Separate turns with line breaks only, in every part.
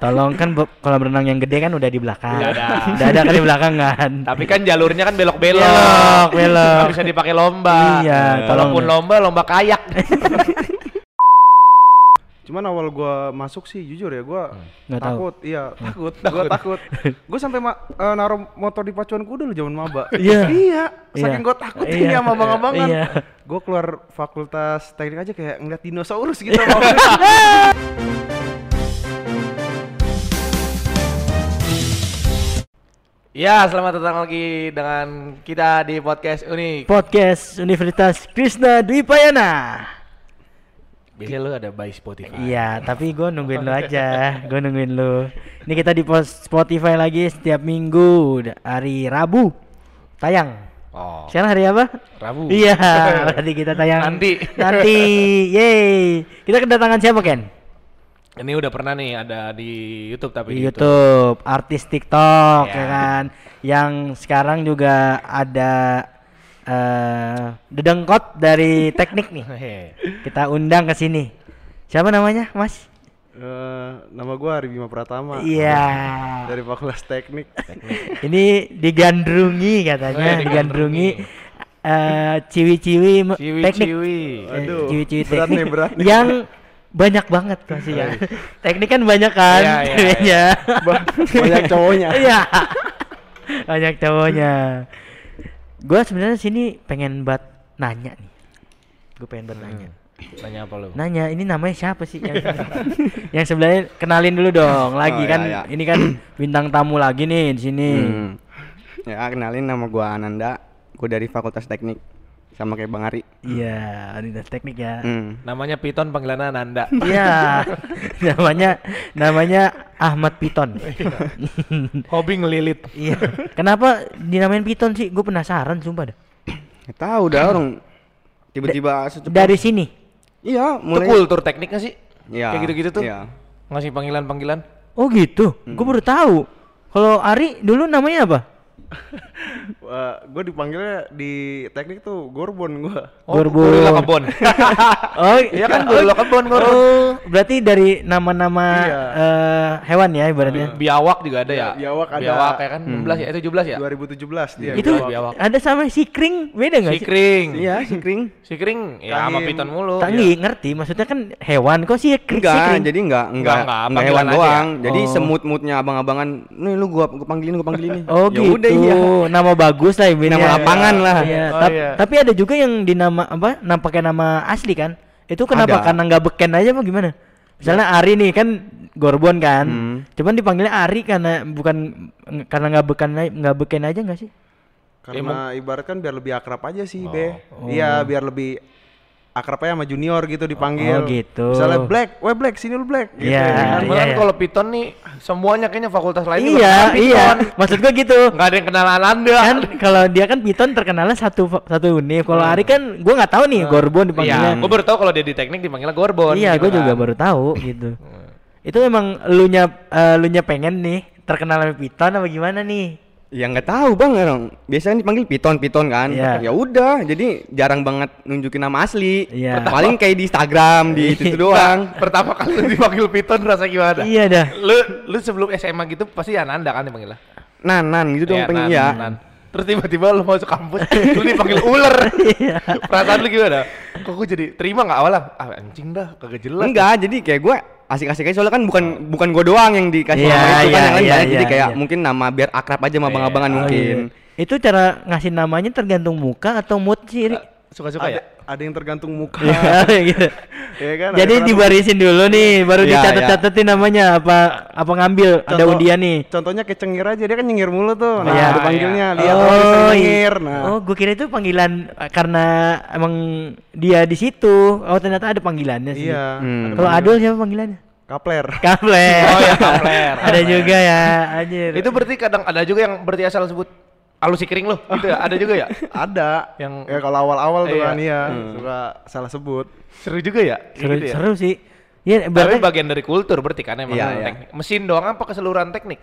tolong kan kolam renang yang gede kan udah di belakang.
Udah ada.
Udah ada kan di belakang kan.
Tapi kan jalurnya kan belok-belok.
Belok,
bisa dipakai lomba.
Iya, tolong
Walaupun
deh.
lomba, lomba kayak.
Cuman awal gua masuk sih jujur ya gua
Nggak tahu.
takut, iya takut, gua takut. Gua sampai ma- eh, naruh motor di pacuan kuda lu zaman maba.
Iya.
iya,
Iya.
saking gua takut
Iya.
ini sama abang-abangan.
Iya.
Gua keluar fakultas teknik aja kayak ngeliat dinosaurus gitu.
Ya, selamat datang lagi dengan kita di podcast Unik.
Podcast Universitas Krishna Dwi Payana.
Biasanya lu ada by Spotify.
Iya, tapi gue nungguin lu aja. Gue nungguin lu. Ini kita di Spotify lagi setiap minggu hari Rabu tayang.
Oh,
Sekarang hari apa?
Rabu.
Iya, berarti kita tayang
Nanti.
Nanti, yeay. Kita kedatangan siapa Ken?
Ini udah pernah nih ada di YouTube tapi
Di YouTube, artis TikTok
Ya.
ya kan, yang sekarang juga ada eh dedengkot dari teknik nih.
Hehe.
Kita undang ke sini. Siapa namanya, Mas?
Eh, nama gua Ari Bima Pratama.
Iya.
Dari Fakultas Teknik.
Ini digandrungi
Oh,
katanya,
ya,
digandrungi eh ciwi-ciwi teknik.
Ciwi-ciwi.
Aduh,
ciwi-ciwi
berat
teknik
nih, berat nih.
yang banyak banget pasti ya. Teknik kan banyak kan
Iya, iya,
ceweknya.
Ba- banyak cowoknya.
Iya. banyak cowoknya. Gua sebenarnya sini pengen buat nanya nih. Gue pengen buat nanya.
Nanya apa lu?
Nanya ini namanya siapa sih yang yang sebelahnya kenalin dulu dong lagi
Oh,
kan
iya, iya.
ini kan bintang tamu lagi nih di sini.
Hmm. Ya kenalin nama gua Ananda, gua dari Fakultas Teknik sama kayak Bang Ari.
Iya, Adidas Teknik ya.
Hmm.
Namanya Piton panggilannya Nanda.
Iya. namanya namanya Ahmad Piton.
Hobi ngelilit.
iya. Kenapa dinamain Piton sih? Gue penasaran sumpah dah.
Tahu dah orang tiba-tiba secepat.
Dari sini.
Iya,
Itu
mulai.
kultur tekniknya sih.
Iya.
Kayak gitu-gitu tuh.
Iya.
Ngasih panggilan-panggilan.
Oh gitu. Gue baru tahu. Kalau Ari dulu namanya apa?
Wah, gua dipanggilnya di teknik tuh Gorbon gua.
Oh,
Gorbon.
gorila kebon.
Oh
Iya kan, gorila kebon, Gorbon.
Oh, berarti dari nama-nama
Iya.
eh, hewan ya ibaratnya.
Biawak juga ada ya.
Biawak ada.
Biawak ya kan 16 ya, eh 17 ya.
2017 dia.
Itu
Biawak, biawak.
ada sama si kring, beda nggak sih?
Sikring.
Iya, si kring.
Sikring ya sama piton mulu.
Tanggi ngerti, maksudnya kan hewan kok sih kring?
Enggak,
si kring?
jadi enggak enggak
enggak,
enggak, hewan doang.
ya?
Jadi
Oh.
semut-mutnya abang-abangan, nih lu gua gua panggilin, gua panggilin nih.
Oh
Ya
gitu.
udah iya.
Nama bagus lah ibaratnya.
Nama lapangan lah.
Iya.
Oh,
tap-
iya.
Tapi ada juga yang dinama apa? Nama pakai nama asli kan? Itu kenapa?
Ada.
Karena nggak beken aja apa gimana? Misalnya Ari nih kan Gorbon kan.
Hmm.
Cuman dipanggilnya Ari karena bukan karena nggak beken aja- nggak beken aja nggak sih?
Karena ibarat kan biar lebih akrab aja sih,
Oh.
Be. Iya, biar lebih akrab aja sama junior gitu
Oh,
dipanggil.
gitu.
Misalnya Black, weh Black, sini lu Black. Gitu
Iya,
ya kan?
Kan
iya, iya.
kalau piton nih semuanya kayaknya fakultas lain juga
Iya,
kenal
iya. Maksud gua gitu.
Nggak ada yang kenalan Anda.
kan kalau dia kan Piton terkenalnya satu satu univ. Kalau Ari kan gua nggak tahu nih Gorbon
Iya,
dipanggilnya.
gue baru tahu kalau dia di teknik dipanggilnya Gorbon.
Iya,
gitu
gue juga
kan.
baru tahu gitu. Itu emang lu nya eh, lu nya pengen nih terkenal sama Piton apa gimana nih?
Ya nggak tahu bang, orang biasanya dipanggil piton piton kan.
Iya.
Ya udah, jadi jarang banget nunjukin nama asli.
Iya.
Paling kayak di Instagram di itu doang.
Pertama kali lu dipanggil piton rasa gimana?
Iya dah.
Lu lu sebelum SMA gitu pasti Ananda kan dipanggilnya.
Nanan gitu dong
Iya,
pengen
Nan,
ya.
Nan. Terus tiba-tiba lu masuk kampus, lu dipanggil ular.
Iya.
Perasaan lu gimana? Kok gue jadi terima nggak awalnya? Ah anjing dah, kagak jelas.
Enggak, jadi kayak gue asik-asik aja soalnya kan bukan bukan gue doang yang dikasih
Iya,
nama itu kan
iya,
yang lain
iya,
banyak. jadi
iya,
kayak
iya.
mungkin nama biar akrab aja sama
Iya.
abang-abangan
Oh,
mungkin.
Itu cara ngasih namanya tergantung muka atau mood sih?
Suka-suka
ada,
ya?
Ada yang tergantung muka.
Gitu.
ya kan?
Jadi
Ada kan-
dibarisin dulu nih, baru
Iya,
dicatat-catatin namanya apa apa ngambil ada
Contoh-
undian nih.
Contohnya kayak cengir aja, dia kan nyengir mulu tuh. Nah,
Iya.
ada panggilnya,
Iya.
lihat oh,
iya.
nyengir. Nah,
oh, gue kira itu panggilan karena emang dia di situ. Oh, ternyata ada panggilannya sih.
iya.
Hmm.
Kalau Adul siapa panggilannya?
Kapler.
Kapler.
Oh ya kapler.
ada juga ya, anjir.
Itu berarti kadang ada juga yang berarti asal sebut Alu si kering lu gitu ya? Ada juga ya?
ada.
Yang-
ya kalau awal-awal tuh
Iya.
kan iya, suka salah sebut.
Seru juga ya? Kayak
seru,
gitu ya?
seru sih. Iya,
Tapi
berarti
bagian dari kultur berarti kan emang
Iya, iya.
Mesin doang apa keseluruhan teknik?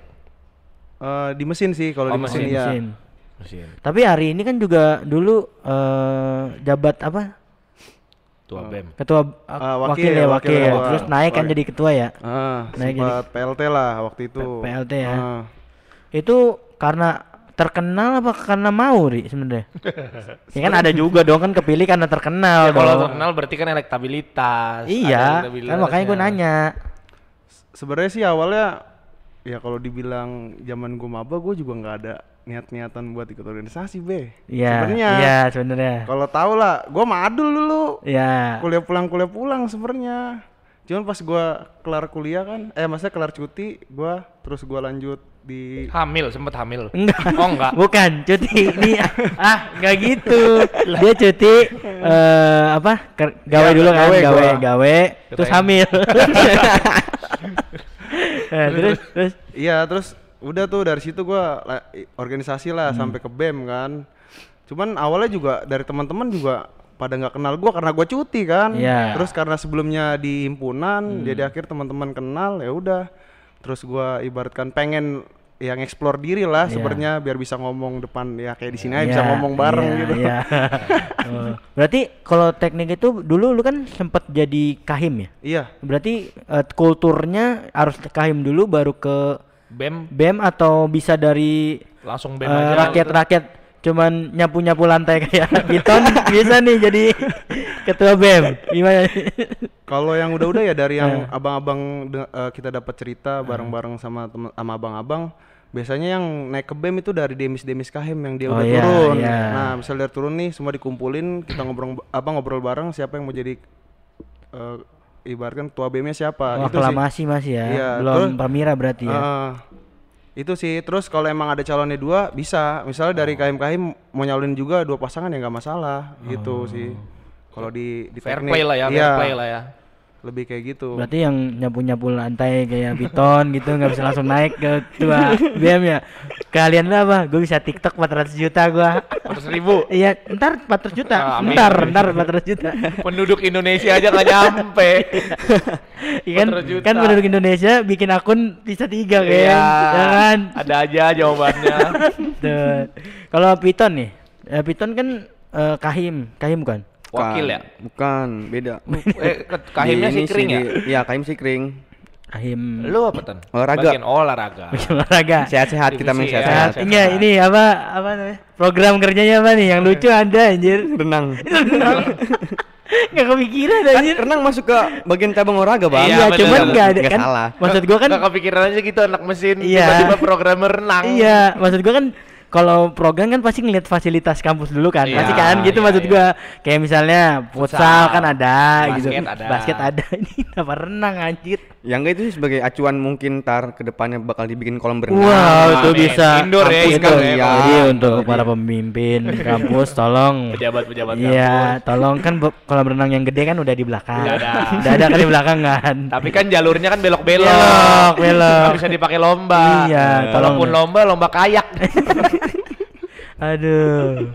Eh, di mesin sih kalau
Oh,
di mesin,
mesin,
ya.
mesin.
Mesin.
Tapi hari ini kan juga dulu eh jabat apa?
Tua BEM.
Ketua uh, wakil,
wakil,
ya,
wakil
wakil.
ketua.
Terus naik kan
Wakil.
jadi ketua ya.
Ah,
Naik jadi-
PLT lah waktu itu.
P- PLT ya.
Ah.
Itu karena terkenal apa karena mau ri sebenarnya? ya kan ada juga dong kan kepilih karena terkenal
Ya, kalau terkenal berarti kan elektabilitas.
Iya, kan makanya gue nanya.
Sebenarnya sih awalnya ya kalau dibilang zaman gue maba gue juga nggak ada niat-niatan buat ikut organisasi be.
Iya,
Sebenarnya.
iya sebenarnya.
Kalau tahu lah, gue madul dulu.
Iya.
Kuliah pulang kuliah pulang sebenarnya. Cuman pas gue kelar kuliah kan, eh maksudnya kelar cuti, gue terus gue lanjut di
Hamil, sempet hamil.
Enggak.
Oh enggak.
Bukan, cuti. Ini ah, enggak gitu. Dia cuti eh apa? ker- gawe
Ya,
dulu kan,
gawe
gawe, gawe, terus hamil. Eh, terus terus
Iya terus udah tuh dari situ gua organisasi lah sampai ke BEM kan. Cuman awalnya juga dari teman-teman juga pada nggak kenal gua karena gua cuti kan.
Iya.
Terus karena sebelumnya di himpunan jadi akhir teman-teman kenal ya udah. Terus gua ibaratkan pengen yang explore diri lah
Iya.
sebenarnya biar bisa ngomong depan ya kayak di sini aja
Iya,
bisa ngomong bareng
iya,
gitu.
Iya. Oh. Berarti kalau teknik itu dulu lu kan sempet jadi kahim ya?
Iya.
Berarti eh, kulturnya harus ke kahim dulu baru ke
BEM
BEM atau bisa dari
langsung BEM
eh,
aja. gitu.
rakyat-rakyat cuman nyapu-nyapu lantai kayak Biton bisa nih jadi ketua BEM. Gimana?
Kalau yang udah-udah ya dari yang abang-abang de- eh, kita dapat cerita bareng-bareng sama temen, sama abang-abang. Biasanya yang naik ke BEM itu dari demis-demis kahim yang dia
Oh
udah
iya,
turun.
iya.
Nah, misal dia turun nih semua dikumpulin, kita ngobrol apa ngobrol bareng siapa yang mau jadi eh, ibaratkan ketua BEM-nya siapa
Oh,
sih.
aklamasi masih ya.
Iya,
Belum
terus-
Pamira berarti ya.
Eh, itu sih terus kalau emang ada calonnya dua bisa. Misalnya dari
Oh.
kahim mau nyalonin juga dua pasangan ya nggak masalah. Gitu sih. Kalau di di
Fair
teknik,
play lah ya, fair
iya,
play lah ya.
Lebih kayak gitu
Berarti yang nyapu-nyapu lantai kayak Biton gitu nggak bisa langsung naik ke ketua BEM ya. Kalian lah apa? Gue bisa TikTok 400 juta gua.
400 ribu.
Iya, ntar 400 juta.
Ah, amin.
ntar, ntar 400 juta.
Penduduk Indonesia aja nggak nyampe.
Iya kan,
400 juta.
kan penduduk Indonesia bikin akun bisa tiga kan,
Iya.
ya kan?
Ada aja jawabannya.
Tuh. Kalau Piton nih, eh, Piton kan eh, kahim, kahim bukan?
Wakil
Bukan,
ya?
Bukan, beda.
Eh, kahimnya
ini
kering ya?
Iya, kahim sih kering.
Kahim
Lu apa tan?
Olahraga.
Bagian olahraga.
olahraga.
Sehat-sehat kita main
ya.
sehat-sehat.
Sehat.
Enggak, ini apa apa namanya? Program kerjanya apa nih? Yang lucu ada anjir.
Renang.
Enggak kepikiran
Kan
anjir.
renang masuk ke bagian cabang olahraga, Bang.
Iya,
Iya,
bener.
cuman enggak ada kan.
salah.
Maksud gua kan
Nggak kepikiran aja gitu anak mesin
Iya.
tiba-tiba programmer renang.
Iya, maksud gua kan kalau program kan pasti ngeliat fasilitas kampus dulu kan,
Iya,
pasti kan gitu
iya,
maksud
iya.
gua. Kayak misalnya futsal
Futsal,
kan ada gitu,
basket ada.
basket ada. Ini apa renang anjir?
Yang enggak itu sih sebagai acuan mungkin ntar ke depannya bakal dibikin kolam berenang.
Wow, itu
amin.
bisa.
Indoor ya,
Kampus
indoor
tuh.
ya,
Jadi
kalau-
untuk
Jadi-
para pemimpin kampus tolong
Pejabat-pejabat
Iya,
kampus.
tolong kan kolam renang yang gede kan udah di belakang.
Udah ada.
Udah ada kan di belakang kan.
Tapi kan jalurnya kan belok-belok.
Belok, belok.
Bisa dipakai lomba.
Iya, tolong.
Walaupun lomba, lomba kayak.
Aduh.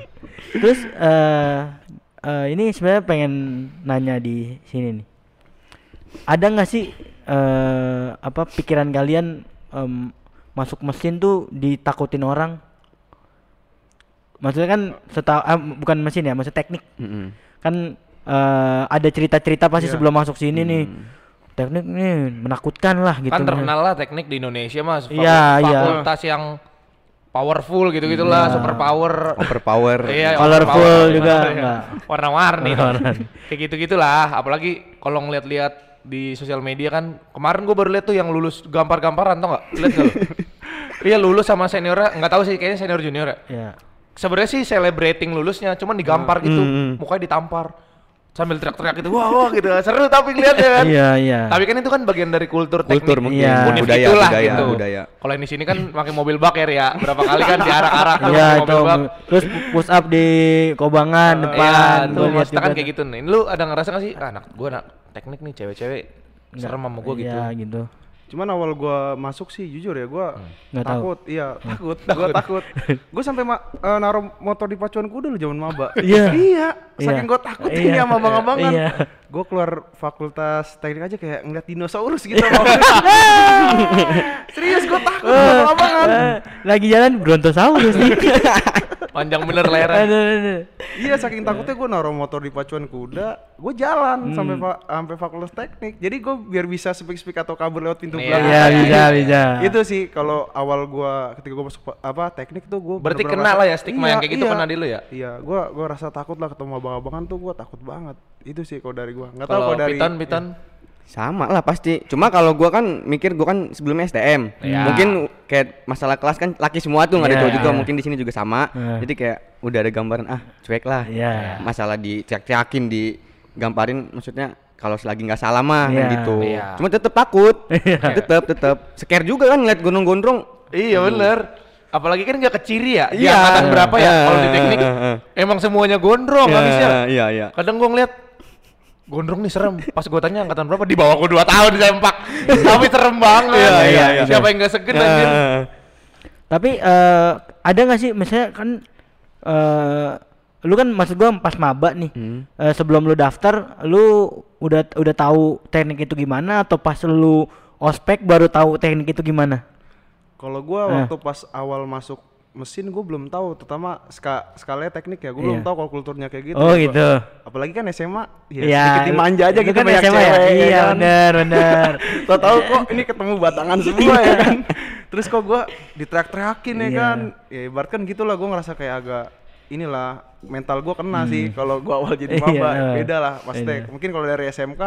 Terus eh eh, ini sebenarnya pengen nanya di sini nih. Ada nggak sih eh apa pikiran kalian em, masuk mesin tuh ditakutin orang? Maksudnya kan setahu ah, bukan mesin ya, maksud teknik.
Mm-mm.
Kan eh, ada cerita-cerita pasti
Iya.
sebelum masuk sini nih. Teknik nih menakutkan lah gitu.
kan terkenal lah teknik di Indonesia mas. Faku-
Iya, iya.
Fakultas yang powerful gitu-gitulah,
Iya.
super power.
Overpower.
Iya,
Colorful
overpower.
juga, enggak.
Warna-warni. Kayak gitu-gitulah. Apalagi kalau ngeliat-liat di sosial media kan kemarin gue baru lihat tuh yang lulus gampar-gamparan tau nggak? Lihat lu? Iya lulus sama seniornya nggak tahu sih kayaknya senior junior ya.
Ya.
Sebenarnya sih celebrating lulusnya, cuman digampar gitu,
Hmm.
mukanya ditampar sambil teriak-teriak gitu, wah wah gitu, seru tapi ngeliatnya kan.
Iya, iya.
Tapi kan itu kan bagian dari kultur teknik.
Kultur mungkin.
Iya.
Budaya,
itulah
budaya,
gitu.
budaya.
Kalau yang di sini kan pakai mobil bak ya, Ria. Berapa kali kan diarak-arak tuh
Iya itu
mobil bak.
terus push up di kobangan
Iya,
depan
tuh
gua lihat
maksudnya kan kayak gitu nih. Lu ada ngerasa gak sih, ah, anak gua anak teknik nih cewek-cewek serem sama gua gitu.
Iya gitu.
Cuman awal gua masuk sih jujur ya gua
tahu.
takut, iya takut, gua takut. Gua sampai ma- eh, naruh motor di pacuan kuda lu zaman maba.
Iya.
iya,
Iya.
saking gua takut
Iya.
ini sama abang-abangan.
Iya.
Gua keluar fakultas teknik aja kayak ngeliat dinosaurus gitu. sama Serius gua takut sama abang-abangan.
Eh, lagi jalan brontosaurus nih.
Panjang bener lehernya.
Iya saking takutnya gue naruh motor di pacuan kuda, gue jalan sampai fa- sampai fakultas teknik. Jadi gue biar bisa speak speak atau kabur lewat pintu
Iya.
belakang.
Iya, bisa, bisa.
Itu sih kalau awal gue ketika gue masuk pa- apa teknik tuh gue
Berarti kena lah ya stigma yang kayak gitu kena di lu ya?
Iya, gue gue rasa takut lah ketemu abang-abangan tuh gue takut banget. Itu sih kalau dari gue. Nggak tahu
Kalau
dari
Piton, Piton.
Sama lah pasti. Cuma kalau gua kan mikir gua kan sebelumnya STM.
Iya.
Mungkin kayak masalah kelas kan laki semua tuh nggak ada
Iya.
cowok juga. Mungkin di sini juga sama.
Iya.
Jadi kayak udah ada gambaran ah cuek lah.
Iya.
Masalah diteriak-teriakin digamparin maksudnya kalau selagi nggak salah mah kan
Iya.
gitu.
Iya.
Cuma tetep takut. tetep tetep. Scare juga kan ngeliat gondrong-gondrong.
Iya bener. Apalagi kan nggak keciri ya. Di
Iya.
angkatan berapa ya?
Eh,
Kalau di teknik
eh, eh.
emang semuanya gondrong habisnya.
Iya iya.
Kadang gua ngeliat gondrong nih serem. Pas gua tanya angkatan berapa di bawah gua 2 tahun sempak. Tapi serem banget.
Iya, iya, iya.
Siapa yang nggak segen anjir?
Eh,
Tapi eh, ada nggak sih misalnya kan eh lu kan maksud gua pas maba nih.
Hmm.
eh, sebelum lu daftar lu udah udah tahu teknik itu gimana atau pas lu ospek baru tahu teknik itu gimana?
Kalau gua
Eh.
waktu pas awal masuk mesin gue belum tahu, terutama ska skalanya teknik ya, gue belum
Iya.
tahu kalau kulturnya kayak gitu.
Oh
Gua-
gitu.
Apalagi kan SMA, ya,
Iya,
sedikit dimanja aja gitu
kan
banyak
SMA ya?
cewek. ya
Iya,
kan.
bener, bener.
Tau tahu kok ini ketemu batangan semua ya kan. Terus kok gua diteriak-teriakin ya
Iya.
kan. Ya ibarat kan gitulah gua ngerasa kayak agak inilah mental gua kena sih kalau gua awal jadi
Iya,
maba.
iya.
Beda lah pasti. Mungkin kalau dari SMK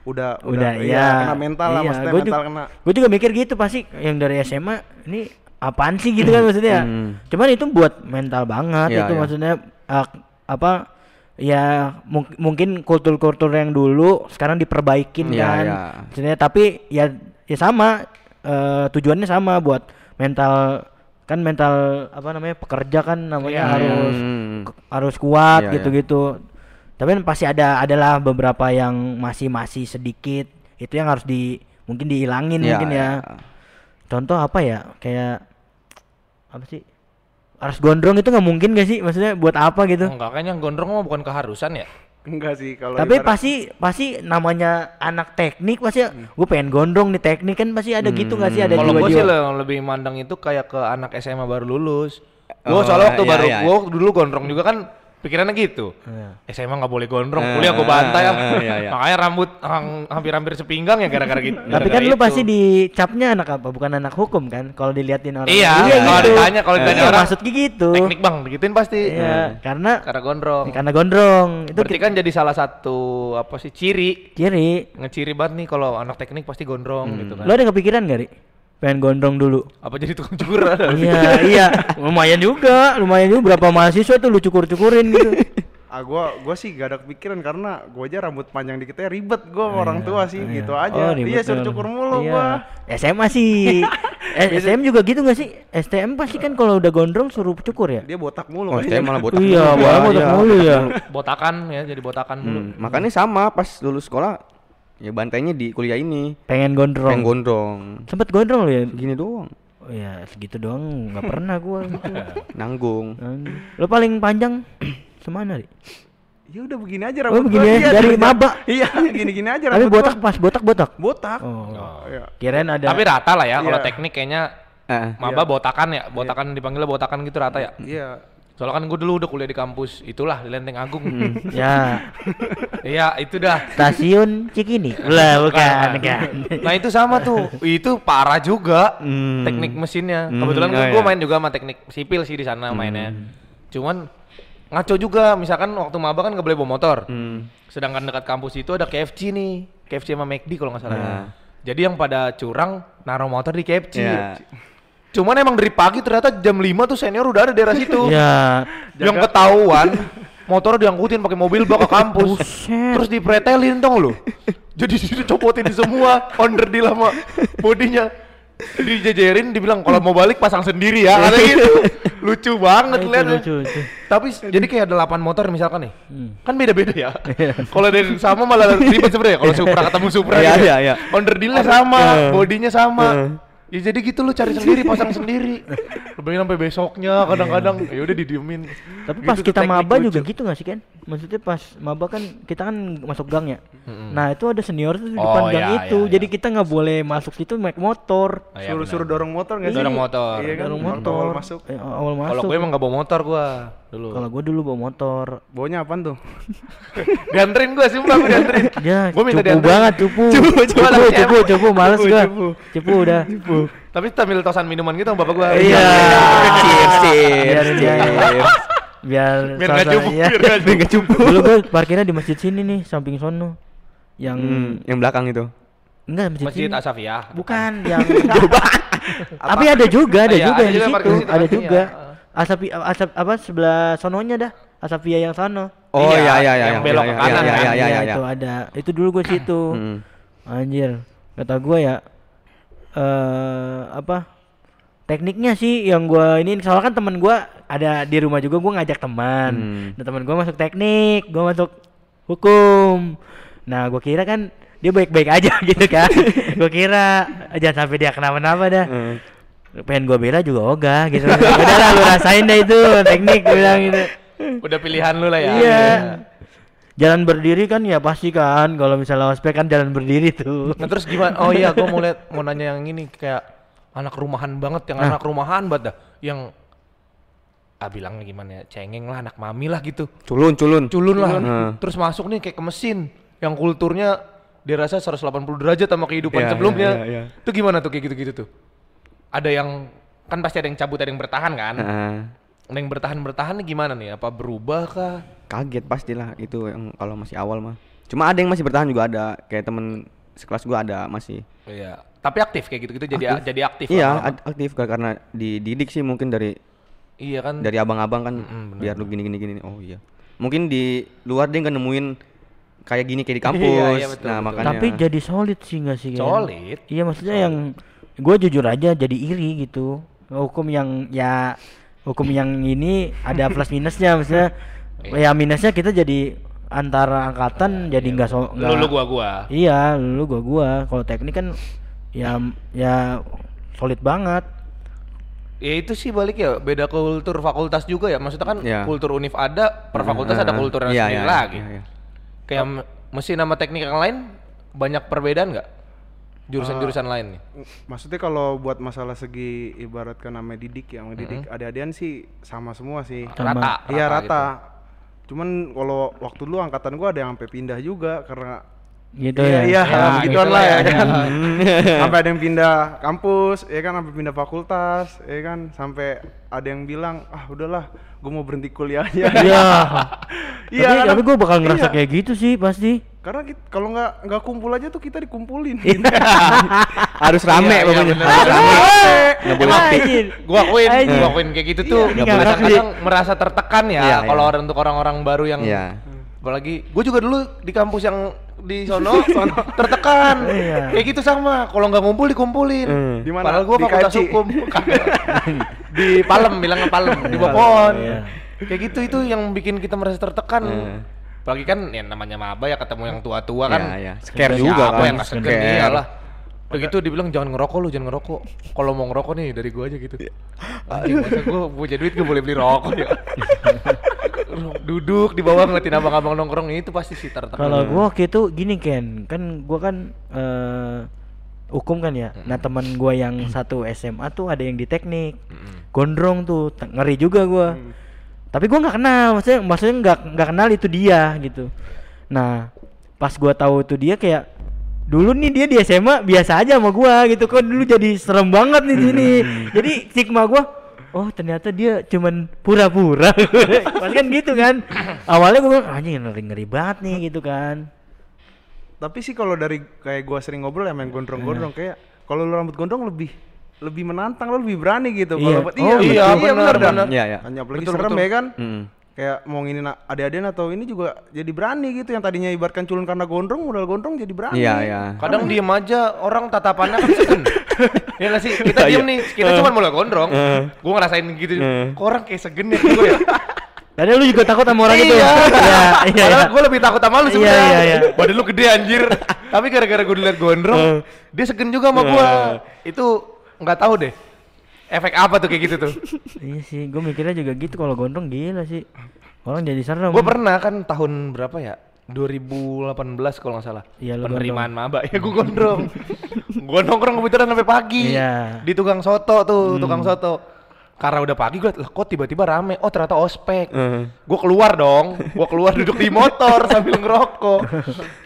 udah
Udah,
iya,
iya.
kena mental lah
Iya,
maksudnya
gua
mental
juga,
kena.
Gue juga mikir gitu pasti yang dari SMA ini apaan sih gitu kan maksudnya.
Hmm.
Cuman itu buat mental banget
Iya,
itu
iya.
maksudnya ah, apa ya mung- mungkin kultur-kultur yang dulu sekarang diperbaikin
Iya,
kan.
iya.
Maksudnya tapi ya ya sama eh, tujuannya sama buat mental kan mental apa namanya pekerja kan namanya
Iya,
harus
Hmm.
harus kuat
Iya,
gitu-gitu. Tapi kan pasti ada adalah beberapa yang masih masih sedikit itu yang harus di mungkin dihilangin
Iya,
mungkin ya.
iya.
Contoh apa ya? Kayak apa sih? Harus gondrong itu nggak mungkin gak sih? Maksudnya buat apa gitu?
Enggak, kayaknya gondrong mah bukan keharusan ya.
Enggak sih kalau
Tapi
ibarat-
pasti pasti namanya anak teknik pasti gue pengen gondrong di teknik kan pasti ada gitu nggak sih ada
Kalau gue sih lebih mandang itu kayak ke anak SMA baru lulus.
Oh,
Gue soalnya waktu
iya,
baru
iya.
gue dulu gondrong juga kan pikirannya gitu.
Iya.
SMA nggak boleh gondrong,
Eh,
kuliah gue bantai ya.
eh, iya, iya.
Makanya rambut hampir-hampir sepinggang ya gara-gara gitu.
Tapi kan lu pasti dicapnya anak apa? Bukan anak hukum kan? Kalau diliatin orang.
Iya, kalau ditanya kalau ditanya
Iya,
orang
maksudnya gitu.
teknik bang, digituin pasti.
Iya, karena
Karena gondrong.
karena gondrong itu
Berarti kan jadi salah satu apa sih ciri
kiri.
ngeciri banget nih kalau anak teknik pasti gondrong gitu kan.
Lo ada kepikiran gak, Ri? Pengen gondrong dulu.
Apa jadi tukang cukur ada?
iya, iya. Lumayan juga, lumayan juga berapa mahasiswa tuh lu cukur-cukurin gitu.
Ah gua gua sih gak ada kepikiran karena gua aja rambut panjang dikitnya ribet gua sama orang tua sih gitu aja.
Oh,
iya suruh cukur mulu
Iya.
gua.
SMA sih. STM juga gitu gak sih? STM pasti kan kalau udah gondrong suruh cukur ya?
Dia botak mulu
Oh. STM malah botak.
Iya,
mulu.
malah botak
Iya.
mulu ya.
Botakan ya, jadi botakan dulu.
Hmm, makanya sama pas lulus sekolah ya bantainya di kuliah ini
Pengen gondrong.
pengen gondrong
Sempet gondrong lu ya?
gini doang
Oh ya, segitu doang nggak pernah gua gitu.
nanggung
Lo paling panjang semana, Ri?
Ya udah begini aja
Oh,
rambut
begini
gua.
ya? Dari maba?
Iya, gini-gini aja
Tapi botak
gua.
pas botak-botak.
Botak.
Oh.
Iya.
Kirain ada
Tapi rata lah ya kalau
Iya.
teknik kayaknya
Eh,
maba botakan ya, botakan dipanggilnya botakan gitu rata ya.
Iya.
Soalnya kan gue dulu udah kuliah di kampus itulah di Lenteng Agung.
ya
Iya itu dah.
stasiun Cikini. Lah bukan kan.
Nah itu sama tuh, itu parah juga
Hmm.
teknik mesinnya.
Hmm,
Kebetulan
oh
gue
iya.
main juga sama teknik sipil sih di sana mainnya. Cuman ngaco juga, misalkan waktu maba kan nggak boleh bawa motor.
hmm.
Sedangkan dekat kampus itu ada KFC nih, KFC sama McD kalau nggak salah.
Nah.
Jadi yang pada curang naruh motor di KFC.
Ya.
Cuman emang dari pagi ternyata jam 5 tuh senior udah ada di daerah situ.
ya.
yang ketahuan motor diangkutin pakai mobil bawa ke kampus. Terus dipretelin dong lu. Jadi dicopotin semua onderdil sama bodinya. Dijejerin dibilang kalau mau balik pasang sendiri ya. Kata gitu. Lucu banget lihat.
lucu, lucu.
Tapi jadi kayak ada 8 motor misalkan nih.
Hmm.
Kan beda-beda ya. kalau dari sama malah ribet sebenarnya kalau Supra ketemu Supra
Iya,
gitu.
iya, iya.
Onderdilnya sama, bodinya sama. Ya jadi gitu lu cari sendiri, pasang sendiri. Lu pengen sampai besoknya kadang-kadang ya udah didiemin.
Tapi
Gitu
pas kita maba
lucu.
juga gitu gak sih Ken? Maksudnya pas maba kan kita kan masuk gang ya. Nah itu ada senior tuh di
Oh,
depan gang
iya,
itu.
iya,
Jadi
iya.
kita nggak boleh masuk itu naik motor.
Ya
Suruh-suruh dorong motor nggak sih?
Dorong motor.
Iya kan?
Dorong motor.
awal masuk.
Eh, awal masuk.
Kalau gue emang gak bawa motor gua dulu.
Kalau gue dulu bawa motor.
Bawanya apaan tuh?
dianterin gua sumpah gua dianterin.
Ya,
Gua minta
cupu
dianterin.
banget cupu.
Cupu,
Cupu,
cupu,
cupu, cupu, cupu, males
Cupu,
gua.
cupu.
Cupu udah.
Tapi sambil tosan minuman gitu sama bapak gua.
Iya.
Cheers,
Biar
cheers,
dia-
cheers.
Biar
Biar nggak
suasana-
cupu,
iya.
biar nggak cupu.
Dulu gue parkirnya di masjid sini nih, samping sono. Yang
Hmm, yang belakang itu.
enggak masjid,
Masjid
sini.
Asafiyah.
Bukan yang Tapi ada juga, ada
Iya,
juga
ada
yang di
juga
situ, ada juga. Asapi asap apa sebelah sononya dah. Asapia yang sono.
Oh
Iya,
iya iya iya.
yang belok ke
iya,
kanan
iya,
kan?
Iya iya iya.
itu ada. Itu dulu gue situ. Anjir, kata gue ya eh apa? Tekniknya sih yang gua ini soalnya kan temen gua ada di rumah juga gua ngajak teman.
Hmm.
Nah, teman gua masuk teknik, gua masuk hukum. Nah, gua kira kan dia baik-baik aja gitu kan. gua kira jangan sampai dia kenapa-napa dah.
Hmm.
Pengen gua bela juga ogah gitu. Udah lah lu rasain deh itu teknik bilang gitu.
Udah pilihan lu lah ya.
Iya. Jalan berdiri kan ya pasti kan kalau misalnya ospek kan jalan berdiri tuh.
Nah terus gimana? Oh iya, gua mau lihat mau nanya yang ini kayak anak rumahan banget, yang
Nah.
anak rumahan banget dah, yang ah bilangnya gimana ya, cengeng lah, anak mami lah gitu,
Culun culun.
culun lah.
Hmm.
Terus masuk nih kayak ke mesin, yang kulturnya dirasa 180 derajat sama kehidupan
Iya,
sebelumnya.
iya, iya,
Itu gimana tuh kayak gitu-gitu tuh? Ada yang kan pasti ada yang cabut, ada yang bertahan kan?
Heeh.
Ada yang bertahan-bertahan nih gimana nih? Apa berubah kah?
Kaget pastilah itu yang kalau masih awal mah. Cuma ada yang masih bertahan juga ada. Kayak temen sekelas gua ada masih.
Iya. Tapi aktif kayak gitu-gitu jadi
Aktif.
jadi aktif.
Iya, ad- aktif karena dididik sih mungkin dari
Iya kan.
dari abang-abang kan
Mm-mm, benar,
biar lu gini gini gini. Oh iya. Mungkin di luar dia nggak nemuin kayak gini kayak di kampus.
Iya, iya, betul,
nah,
betul.
makanya
Tapi jadi solid sih nggak sih?
Solid.
Iya maksudnya yang gue jujur aja jadi iri gitu. Hukum yang ya hukum yang ini ada plus minusnya maksudnya. ya minusnya kita jadi antara angkatan jadi nggak so
Lu
nggak-
lu gua gua.
Iya, lu gua gua. Kalau teknik kan ya ya solid banget.
Ya itu sih balik ya beda kultur fakultas juga ya. Maksudnya kan
Iya.
kultur univ ada, per fakultas ada
Heeh.
kultur
Iya,
sendiri
iya,
lagi.
iya, iya.
Kayak me- mesin sama teknik yang lain banyak perbedaan nggak? Jurusan-jurusan lain nih.
Maksudnya kalau buat masalah segi ibaratkan nama didik ya, sama didik adik-adian sih sama semua sih.
Sama.
Rata.
Iya
gitu.
rata. Cuman kalau waktu dulu angkatan gua ada yang sampai pindah juga karena
Gitu
iya,
ya.
iya,
Ya,
begituan
gitu
lah
lah
ya
ya.
kan. sampai ada yang pindah kampus, ya kan sampai pindah fakultas, ya kan sampai ada yang bilang, "Ah, udahlah, gua mau berhenti kuliah aja."
Iya.
Iya,
tapi, tapi gue bakal ngerasa
iya.
kayak gitu sih pasti.
Karena kit- kalau nggak nggak kumpul aja tuh kita dikumpulin.
Harus rame
Iya, iya,
pokoknya.
bener.
Harus rame. Nggak boleh sepi.
Gua akuin, gua akuin kayak gitu tuh.
Iya,
boleh kadang merasa tertekan ya
Iya,
kalau
iya.
orang untuk orang-orang baru yang
Iya.
apalagi gue juga dulu di kampus yang di sono, sono tertekan.
Iya.
Kayak gitu sama. Kalau nggak ngumpul dikumpulin.
Hmm.
Di mana?
Padahal gua
Di
fakultas hukum. di Palem, bilangnya Palem, di bawah pohon.
Iya.
Kayak gitu itu yang bikin kita merasa tertekan. Apalagi kan ya namanya maba ya ketemu yang tua-tua kan.
Iya, iya. Scare
Siapa
juga kan.
yang
Scare.
iyalah. Begitu dibilang jangan ngerokok lu, jangan ngerokok. Kalau mau ngerokok nih dari gua aja gitu.
Iya.
Anjing, masa gua punya duit gua boleh beli rokok ya. Duduk di bawah ngeliatin abang-abang nongkrong itu pasti sih tertekan.
Kalau gua waktu itu gini Ken, kan gua kan eh hukum kan ya. Nah, teman gua yang satu SMA tuh ada yang di teknik. Gondrong tuh, ngeri juga gua. Tapi gua nggak kenal, maksudnya maksudnya nggak nggak kenal itu dia gitu. Nah, pas gua tahu itu dia kayak dulu nih dia di SMA biasa aja sama gua gitu. Kok dulu jadi serem banget nih di sini. jadi stigma gua Oh ternyata dia cuman pura-pura. Pas kan gitu kan. Awalnya gue bilang anjing ngeri-ngeri banget nih gitu kan.
Tapi sih kalau dari kayak gua sering ngobrol ya main gondrong-gondrong kayak kalau lu rambut gondrong lebih lebih menantang lo lebih berani gitu
Iya.
kalau buat
Oh,
iya,
iya,
bener,
bener,
Dan
bener.
Iya, iya.
Hanya apalagi
Betul,
serem
betul.
ya kan
Hmm.
kayak mau nginin adik-adian atau ini juga jadi berani gitu yang tadinya ibaratkan culun karena gondrong modal gondrong jadi berani
Iya, iya.
Kadang diem aja orang tatapannya kan segen. ya nggak sih? Kita diem nih, kita cuma mulai gondrong. Gue ngerasain gitu. Kok orang kayak segen ya gue ya?
Tadi lu juga takut sama orang itu
Iya.
Iya iya
Padahal
iya.
gue lebih takut sama lu
Iya,
sebenarnya.
iya, iya.
Badan lu gede anjir. Tapi gara-gara gue dilihat gondrong, dia segen juga sama gue. Itu nggak tahu deh efek apa tuh kayak gitu tuh.
iya sih, gue mikirnya juga gitu kalau gondrong gila sih. Orang jadi serem.
gue pernah kan tahun berapa ya? 2018 kalau nggak salah.
Iya, lu
Penerimaan maba ya gue gondrong. gue nongkrong kebetulan sampai pagi.
Iya.
Di tukang soto tuh, tukang soto. Karena udah pagi gue lah kok tiba-tiba rame. Oh ternyata ospek.
Heeh.
Gue keluar dong. Gue keluar duduk di motor sambil ngerokok.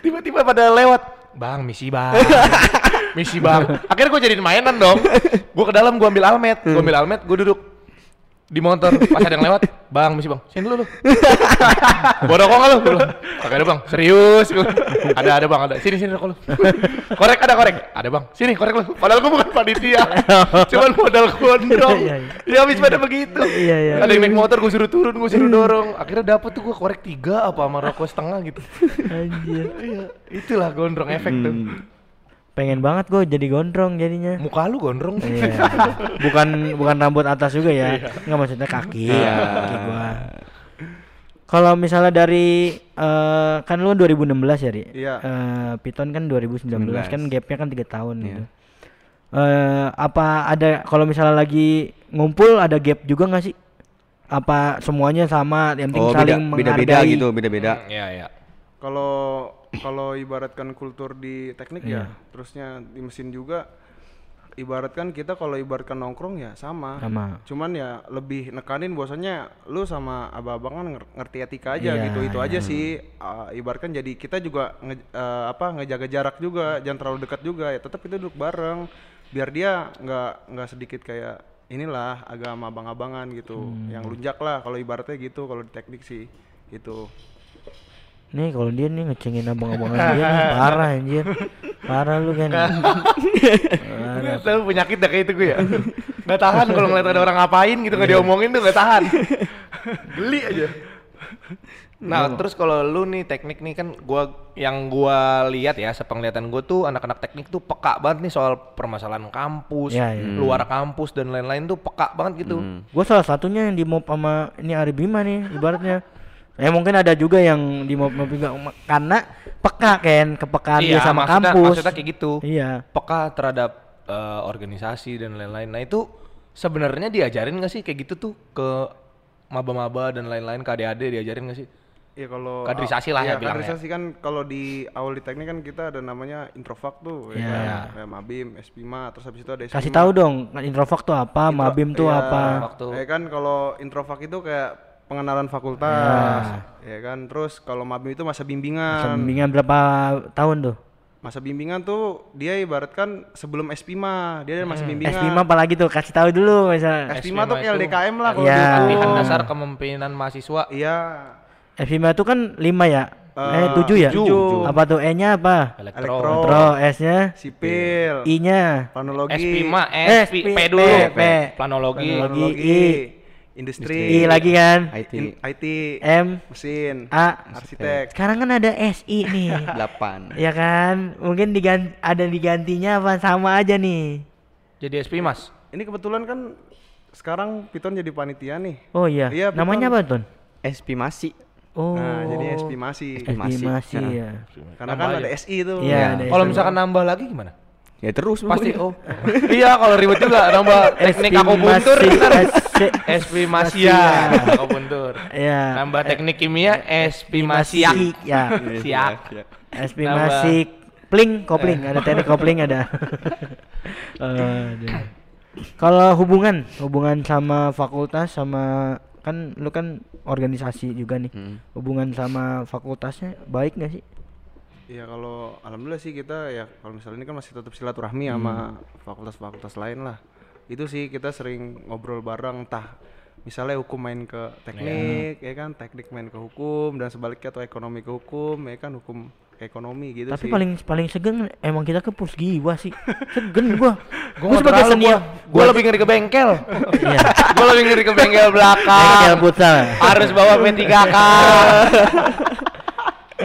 Tiba-tiba pada lewat. Bang, misi bang. misi bang. Akhirnya gue jadiin mainan dong. Gue ke dalam, gue ambil almet. Gue ambil almet, gue duduk di motor. Pas ada yang lewat, bang, misi bang. Sini dulu lu. Rokok nggak lu? Gua Kagak ada bang, serius. Gua ada, ada bang, ada. Sini, sini rokok lu. korek ada korek. Ada bang, sini korek lu. Padahal gue bukan panitia. Cuman modal gondrong.
Iya, iya.
Ya habis pada begitu.
Iya, iya.
Ada yang naik motor gue suruh turun, gue suruh dorong. Akhirnya dapet tuh gue korek tiga apa sama rokok setengah gitu.
Anjir.
Itulah gondrong efek tuh.
Pengen banget gue jadi gondrong jadinya.
Muka lu gondrong.
Iya. Bukan bukan rambut atas juga ya. Enggak maksudnya kaki.
Iya.
Kaki gua. Kalau misalnya dari eh, kan lu 2016 ya, Ri?
Iya.
Eh, Piton kan 2019 kan
19.
gapnya kan tiga tahun
Iya.
gitu. Eh, apa ada kalau misalnya lagi ngumpul ada gap juga nggak sih? Apa semuanya sama yang penting
Oh, beda,
saling
beda-beda
menghargai?
gitu, beda-beda.
Iya, iya.
Kalau kalau ibaratkan kultur di teknik
Iya.
ya, terusnya di mesin juga ibaratkan kita kalau ibaratkan nongkrong ya sama.
Sama.
Cuman ya lebih nekanin bahwasanya lu sama abang-abang kan nger- ngerti etika aja
Iya,
gitu. Itu
iya.
aja sih uh, ibaratkan jadi kita juga nge- uh, apa ngejaga jarak juga, jangan terlalu dekat juga ya. Tetap itu duduk bareng biar dia nggak nggak sedikit kayak inilah agak sama abang-abangan gitu.
Hmm.
Yang lunjak lah kalau ibaratnya gitu kalau di teknik sih gitu.
Nih kalau dia nih ngecengin abang-abangan dia nih parah anjir. Parah lu kan.
Nggak tahu penyakit dah kayak itu gue ya. Gak tahan kalau ngeliat ada orang ngapain gitu nggak diomongin tuh gak tahan. Geli aja. Nah, terus kalau lu nih teknik nih kan gua yang gua lihat ya sepenglihatan gua tuh anak-anak teknik tuh peka banget nih soal permasalahan kampus,
Iya, iya.
luar kampus dan lain-lain tuh peka banget gitu.
Gue salah satunya yang di mop sama ini Ari Bima nih ibaratnya. Ya mungkin ada juga yang di ma- karena peka kan kepekaan dia sama
Iya, maksudnya,
kampus.
maksudnya kayak gitu.
Iya.
Peka terhadap eh, organisasi dan lain-lain. Nah, itu sebenarnya diajarin gak sih kayak gitu tuh ke maba-maba dan lain-lain ke adik-adik diajarin gak sih?
Iya kalau
Kaderisasi lah ya
iya,
bilangnya.
kaderisasi kan kalau di awal di teknik kan kita ada namanya introvak tuh ya
Iya.
kan? kayak Mabim, SP5 terus habis itu ada SP5.
Kasih tahu dong introvak tuh apa,
Intro-
Mabim tuh
iya,
apa.
Waktu
Ya kan kalau introvak itu kayak pengenalan fakultas. Ya kan terus kalau Mabim itu masa bimbingan.
Bimbingan berapa tahun tuh?
Masa bimbingan tuh dia ibaratkan sebelum SP5, dia ada masa bimbingan.
S5 apalagi tuh kasih tahu dulu misalnya.
SP5 tuh kayak
itu
LDKM lah kalau dulu.
latihan dasar kepemimpinan mahasiswa.
Iya.
S5 itu kan 5 ya? eh
Eh,
7 ya?
tujuh.
Apa tuh E-nya apa?
Elektro.
Elektro.
Elektro, S-nya,
Sipil,
I-nya.
planologi,
SP5,
Eh,
SP,
P-
P dulu,
P, P.
planologi.
Planologi.
planologi,
I
industri,
lagi kan?
IT
in- IT,
M,
mesin,
A.
arsitek.
Sekarang kan ada SI nih.
8.
ya kan? Mungkin diganti ada digantinya apa sama aja nih.
Jadi SP Mas.
Ini kebetulan kan sekarang Piton jadi panitia nih.
Oh iya.
Iya,
Namanya apa, Ton?
SP masih.
Oh.
Nah, jadi SP masih.
SP
masih.
masih
Nah.
ya.
Karena
Nambah
kan
aja.
ada SI itu.
Iya, ada
Kalau misalkan nambah lagi gimana?
Ya terus
Pasti oh. iya kalau ribet juga nambah teknik aku buntur
masih,
SP Masia aku buntur.
Ya.
Nambah teknik kimia SP Masia.
Ya.
Siap.
SP
Nambah.
masih pling kopling ada teknik kopling ada. Aduh. Kalau hubungan, hubungan sama fakultas sama kan lu kan organisasi juga nih.
Hmm.
Hubungan sama fakultasnya baik nggak sih?
Iya kalau alhamdulillah sih kita ya kalau misalnya ini kan masih tetap silaturahmi sama fakultas-fakultas lain lah. Itu sih kita sering ngobrol bareng entah misalnya hukum main ke teknik ya kan teknik main ke hukum dan sebaliknya atau ekonomi ke hukum ya kan hukum ke ekonomi gitu
Tapi
sih.
paling paling segen emang kita ke pusgiwa sih. Segen gua.
Gue
Gua sebagai senior.
Gue lebih ngeri ke bengkel.
Iya.
gue lebih ngeri ke bengkel belakang.
Bengkel futsal.
Harus bawa P3K.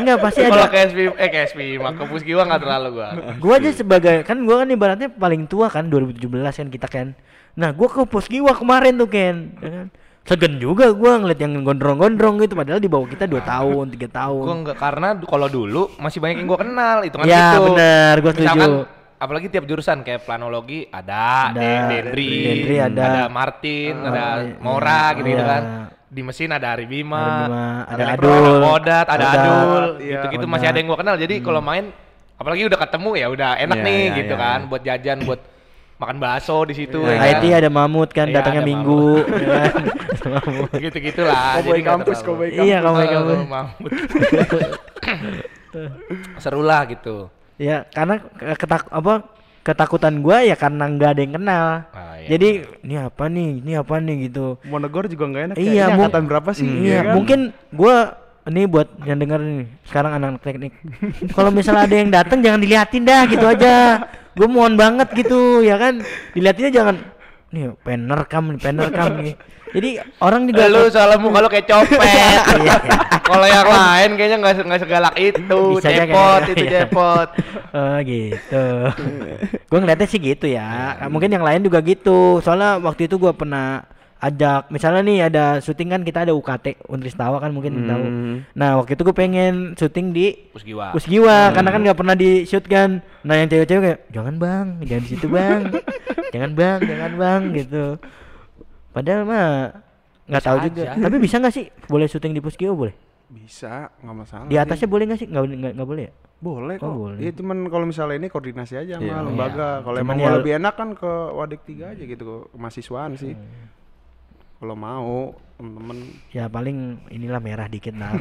Enggak pasti
Kalau
ada.
ke SP eh ke SP mah ke Pusgiwa nggak terlalu gua.
Gua aja sebagai kan gua kan ibaratnya paling tua kan 2017 kan kita kan. Nah, gua ke Pusgiwa kemarin tuh Ken. ya kan? Segen juga gua ngeliat yang gondrong-gondrong gitu padahal di bawah kita 2 tahun, 3 tahun.
Gue enggak karena kalau dulu masih banyak yang gue kenal itu kan
Ya,
gitu.
benar, gua setuju.
Misalkan apalagi tiap jurusan kayak planologi ada,
Ada,
Den- Dendri,
Dendri ada.
Martin,
Ah,
ada
iya,
Mora
iya.
gitu, gitu
Iya.
kan. Di mesin ada Ari Bima,
Ari Bima, ada Adul.
Kodat, ada
Kodat,
Adul,
iya.
gitu-gitu masih ada yang gua kenal. Jadi kalau main apalagi udah ketemu ya udah enak
Iya,
nih
iya,
gitu kan buat jajan buat makan bakso di situ
Iya.
ya
IT
kan.
ada Mamut kan
Iya,
datangnya
ada
minggu kan? Mamut.
gitu-gitulah. Nggak
kampus,
terlalu-
cowboy
Iya, kamu kamu.
Oh, Mahmud. Seru lah gitu.
Ya, karena ke- ketak apa ketakutan gua ya karena nggak ada yang kenal.
Ah, iya,
Jadi ini apa nih? Ini apa nih gitu.
Mau negor juga nggak enak
Iya,
ya. Ini
mung-
angkatan berapa sih?
Iya,
Ya kan?
mungkin gua ini buat yang denger nih sekarang anak teknik. Kalau misalnya ada yang datang jangan diliatin dah gitu aja. Gue mohon banget gitu ya kan. Diliatinnya jangan nih pengen rekam nih, pengen rekam nih. Jadi orang juga
Lu soalnya muka lu kayak copet.
Iya.
Kalau yang lain kayaknya nggak se- nggak segalak itu.
Bisa
cepot itu
iya.
cepot.
Oh gitu. gue ngeliatnya sih gitu ya. Mungkin yang lain juga gitu. Soalnya waktu itu gua pernah ajak misalnya nih ada syuting kan kita ada UKT Unristawa kan mungkin tahu.
Hmm.
Nah waktu itu gue pengen syuting di
Pusgiwa.
Pusgiwa karena kan nggak pernah di shoot kan. Nah yang cewek-cewek kayak jangan bang, jangan di situ bang, jangan bang, jangan bang gitu. Padahal mah nggak tahu
aja.
juga. Tapi bisa nggak sih boleh syuting di Pusgiwa boleh?
Bisa, nggak masalah.
Di
sih.
atasnya boleh nggak sih? Nggak nggak boleh ya?
Boleh kok.
Oh, boleh.
Iya cuman kalau misalnya ini koordinasi aja sama
Iya.
lembaga. Kalau
Cuman
emang
ya-
mau lebih enak kan ke Wadik 3 aja gitu ke mahasiswaan sih.
Hmm.
Kalau mau temen-temen
Ya paling inilah merah dikit nah.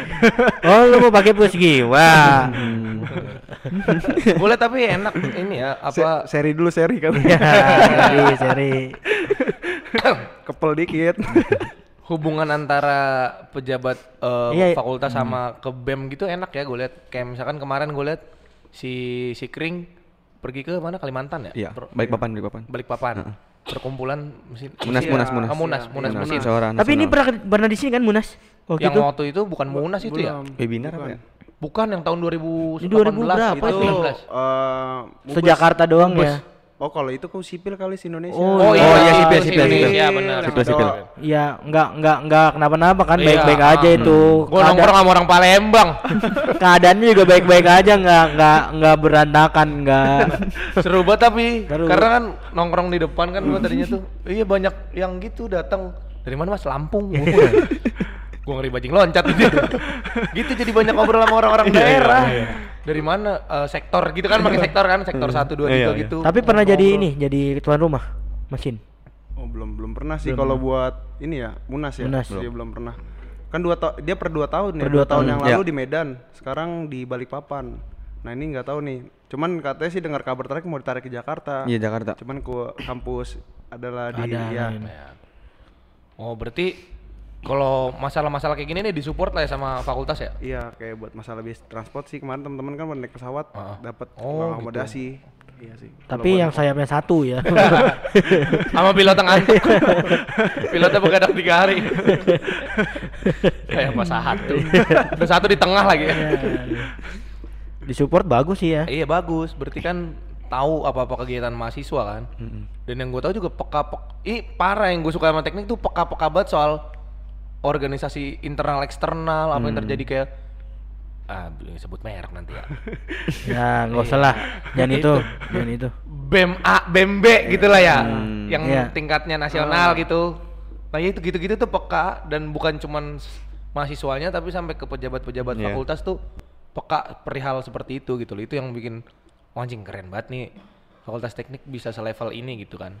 Oh lu mau pakai Pusgiwa?
Boleh tapi enak ini ya apa
Se- seri dulu seri kan.
Ya, seri seri.
Kepel dikit.
hubungan antara pejabat eh,
Iya, iya.
fakultas sama ke BEM gitu enak ya gue lihat. Kayak misalkan kemarin gue lihat si si Kring pergi ke mana Kalimantan ya?
Iya,
Per-
baik papan, baik papan.
Balikpapan. Perkumpulan mesin
Munas, munas, munas.
Ah, munas, munas,
Munas,
mesin.
musyawarah
Tapi ini pernah pernah di sini kan Munas waktu
yang
itu?
waktu itu bukan munas itu ya?
Webinar apa ya?
Bukan yang tahun 2018
Ini 2000 berapa
itu
itu
19.
eh, Mubes.
Se-Jakarta doang ya.
Oh kalau itu kok sipil kali si Indonesia.
Oh,
Oh,
iya,
iya,
iya,
sipil,
sipil,
sipil,
sipil.
Iya, benar.
Sipil, sipil.
Iya, enggak enggak enggak kenapa-napa kan
Iya,
baik-baik
ah.
aja itu.
Gue nongkrong sama orang Palembang.
keadaannya juga baik-baik aja enggak enggak enggak berantakan enggak.
Seru banget tapi
Seru.
karena kan nongkrong di depan kan gua tadinya tuh iya banyak yang gitu datang dari mana mas Lampung gua ngeri bajing loncat gitu gitu jadi banyak ngobrol sama orang-orang daerah dari mana Eh, sektor gitu kan pakai sektor kan sektor satu dua
Iya,
tiga
iya.
gitu
Tapi pernah jadi
Ngobrol.
ini, jadi tuan rumah mesin.
Oh belum belum pernah sih kalau buat ini ya Munas ya.
Munas.
Dia belum pernah. Kan dua ta- dia per dua tahun ya.
Per dua
dua tahun
tahun.
yang
Iya.
lalu di Medan, sekarang di Balikpapan. Nah ini nggak tahu nih. Cuman katanya sih dengar kabar terakhir mau ditarik ke Jakarta.
Iya, Jakarta.
Cuman ke kampus adalah di
Ada
ya.
oh berarti kalau masalah-masalah kayak gini nih disupport lah ya sama fakultas ya?
Iya kayak buat masalah bis transport sih. Kemarin teman-teman kan naik pesawat
Ah.
dapat
Oh,
akomodasi. Iya sih.
Tapi yang sayapnya satu ya.
sama pilot yang ngantuk pilotnya begadang tiga hari. Kayak pas satu udah satu di tengah lagi. Ya
Di support bagus sih ya.
iya bagus. Berarti kan tahu apa apa kegiatan mahasiswa kan. Dan yang gue tahu juga peka pek ih parah yang gue suka sama teknik tuh peka peka banget soal organisasi internal eksternal apa yang terjadi kayak ah sebut merek nanti ya.
Ya, nggak usah lah. Jangan itu, jangan itu.
BEM A, BEM B gitu lah ya
Hmm,
yang
iya.
tingkatnya nasional gitu. Nah ya itu gitu-gitu tuh peka dan bukan cuman mahasiswanya tapi sampai ke pejabat-pejabat
Iya.
fakultas tuh peka perihal seperti itu gitu loh. Itu yang bikin wah, anjing keren banget nih fakultas teknik bisa selevel ini gitu kan.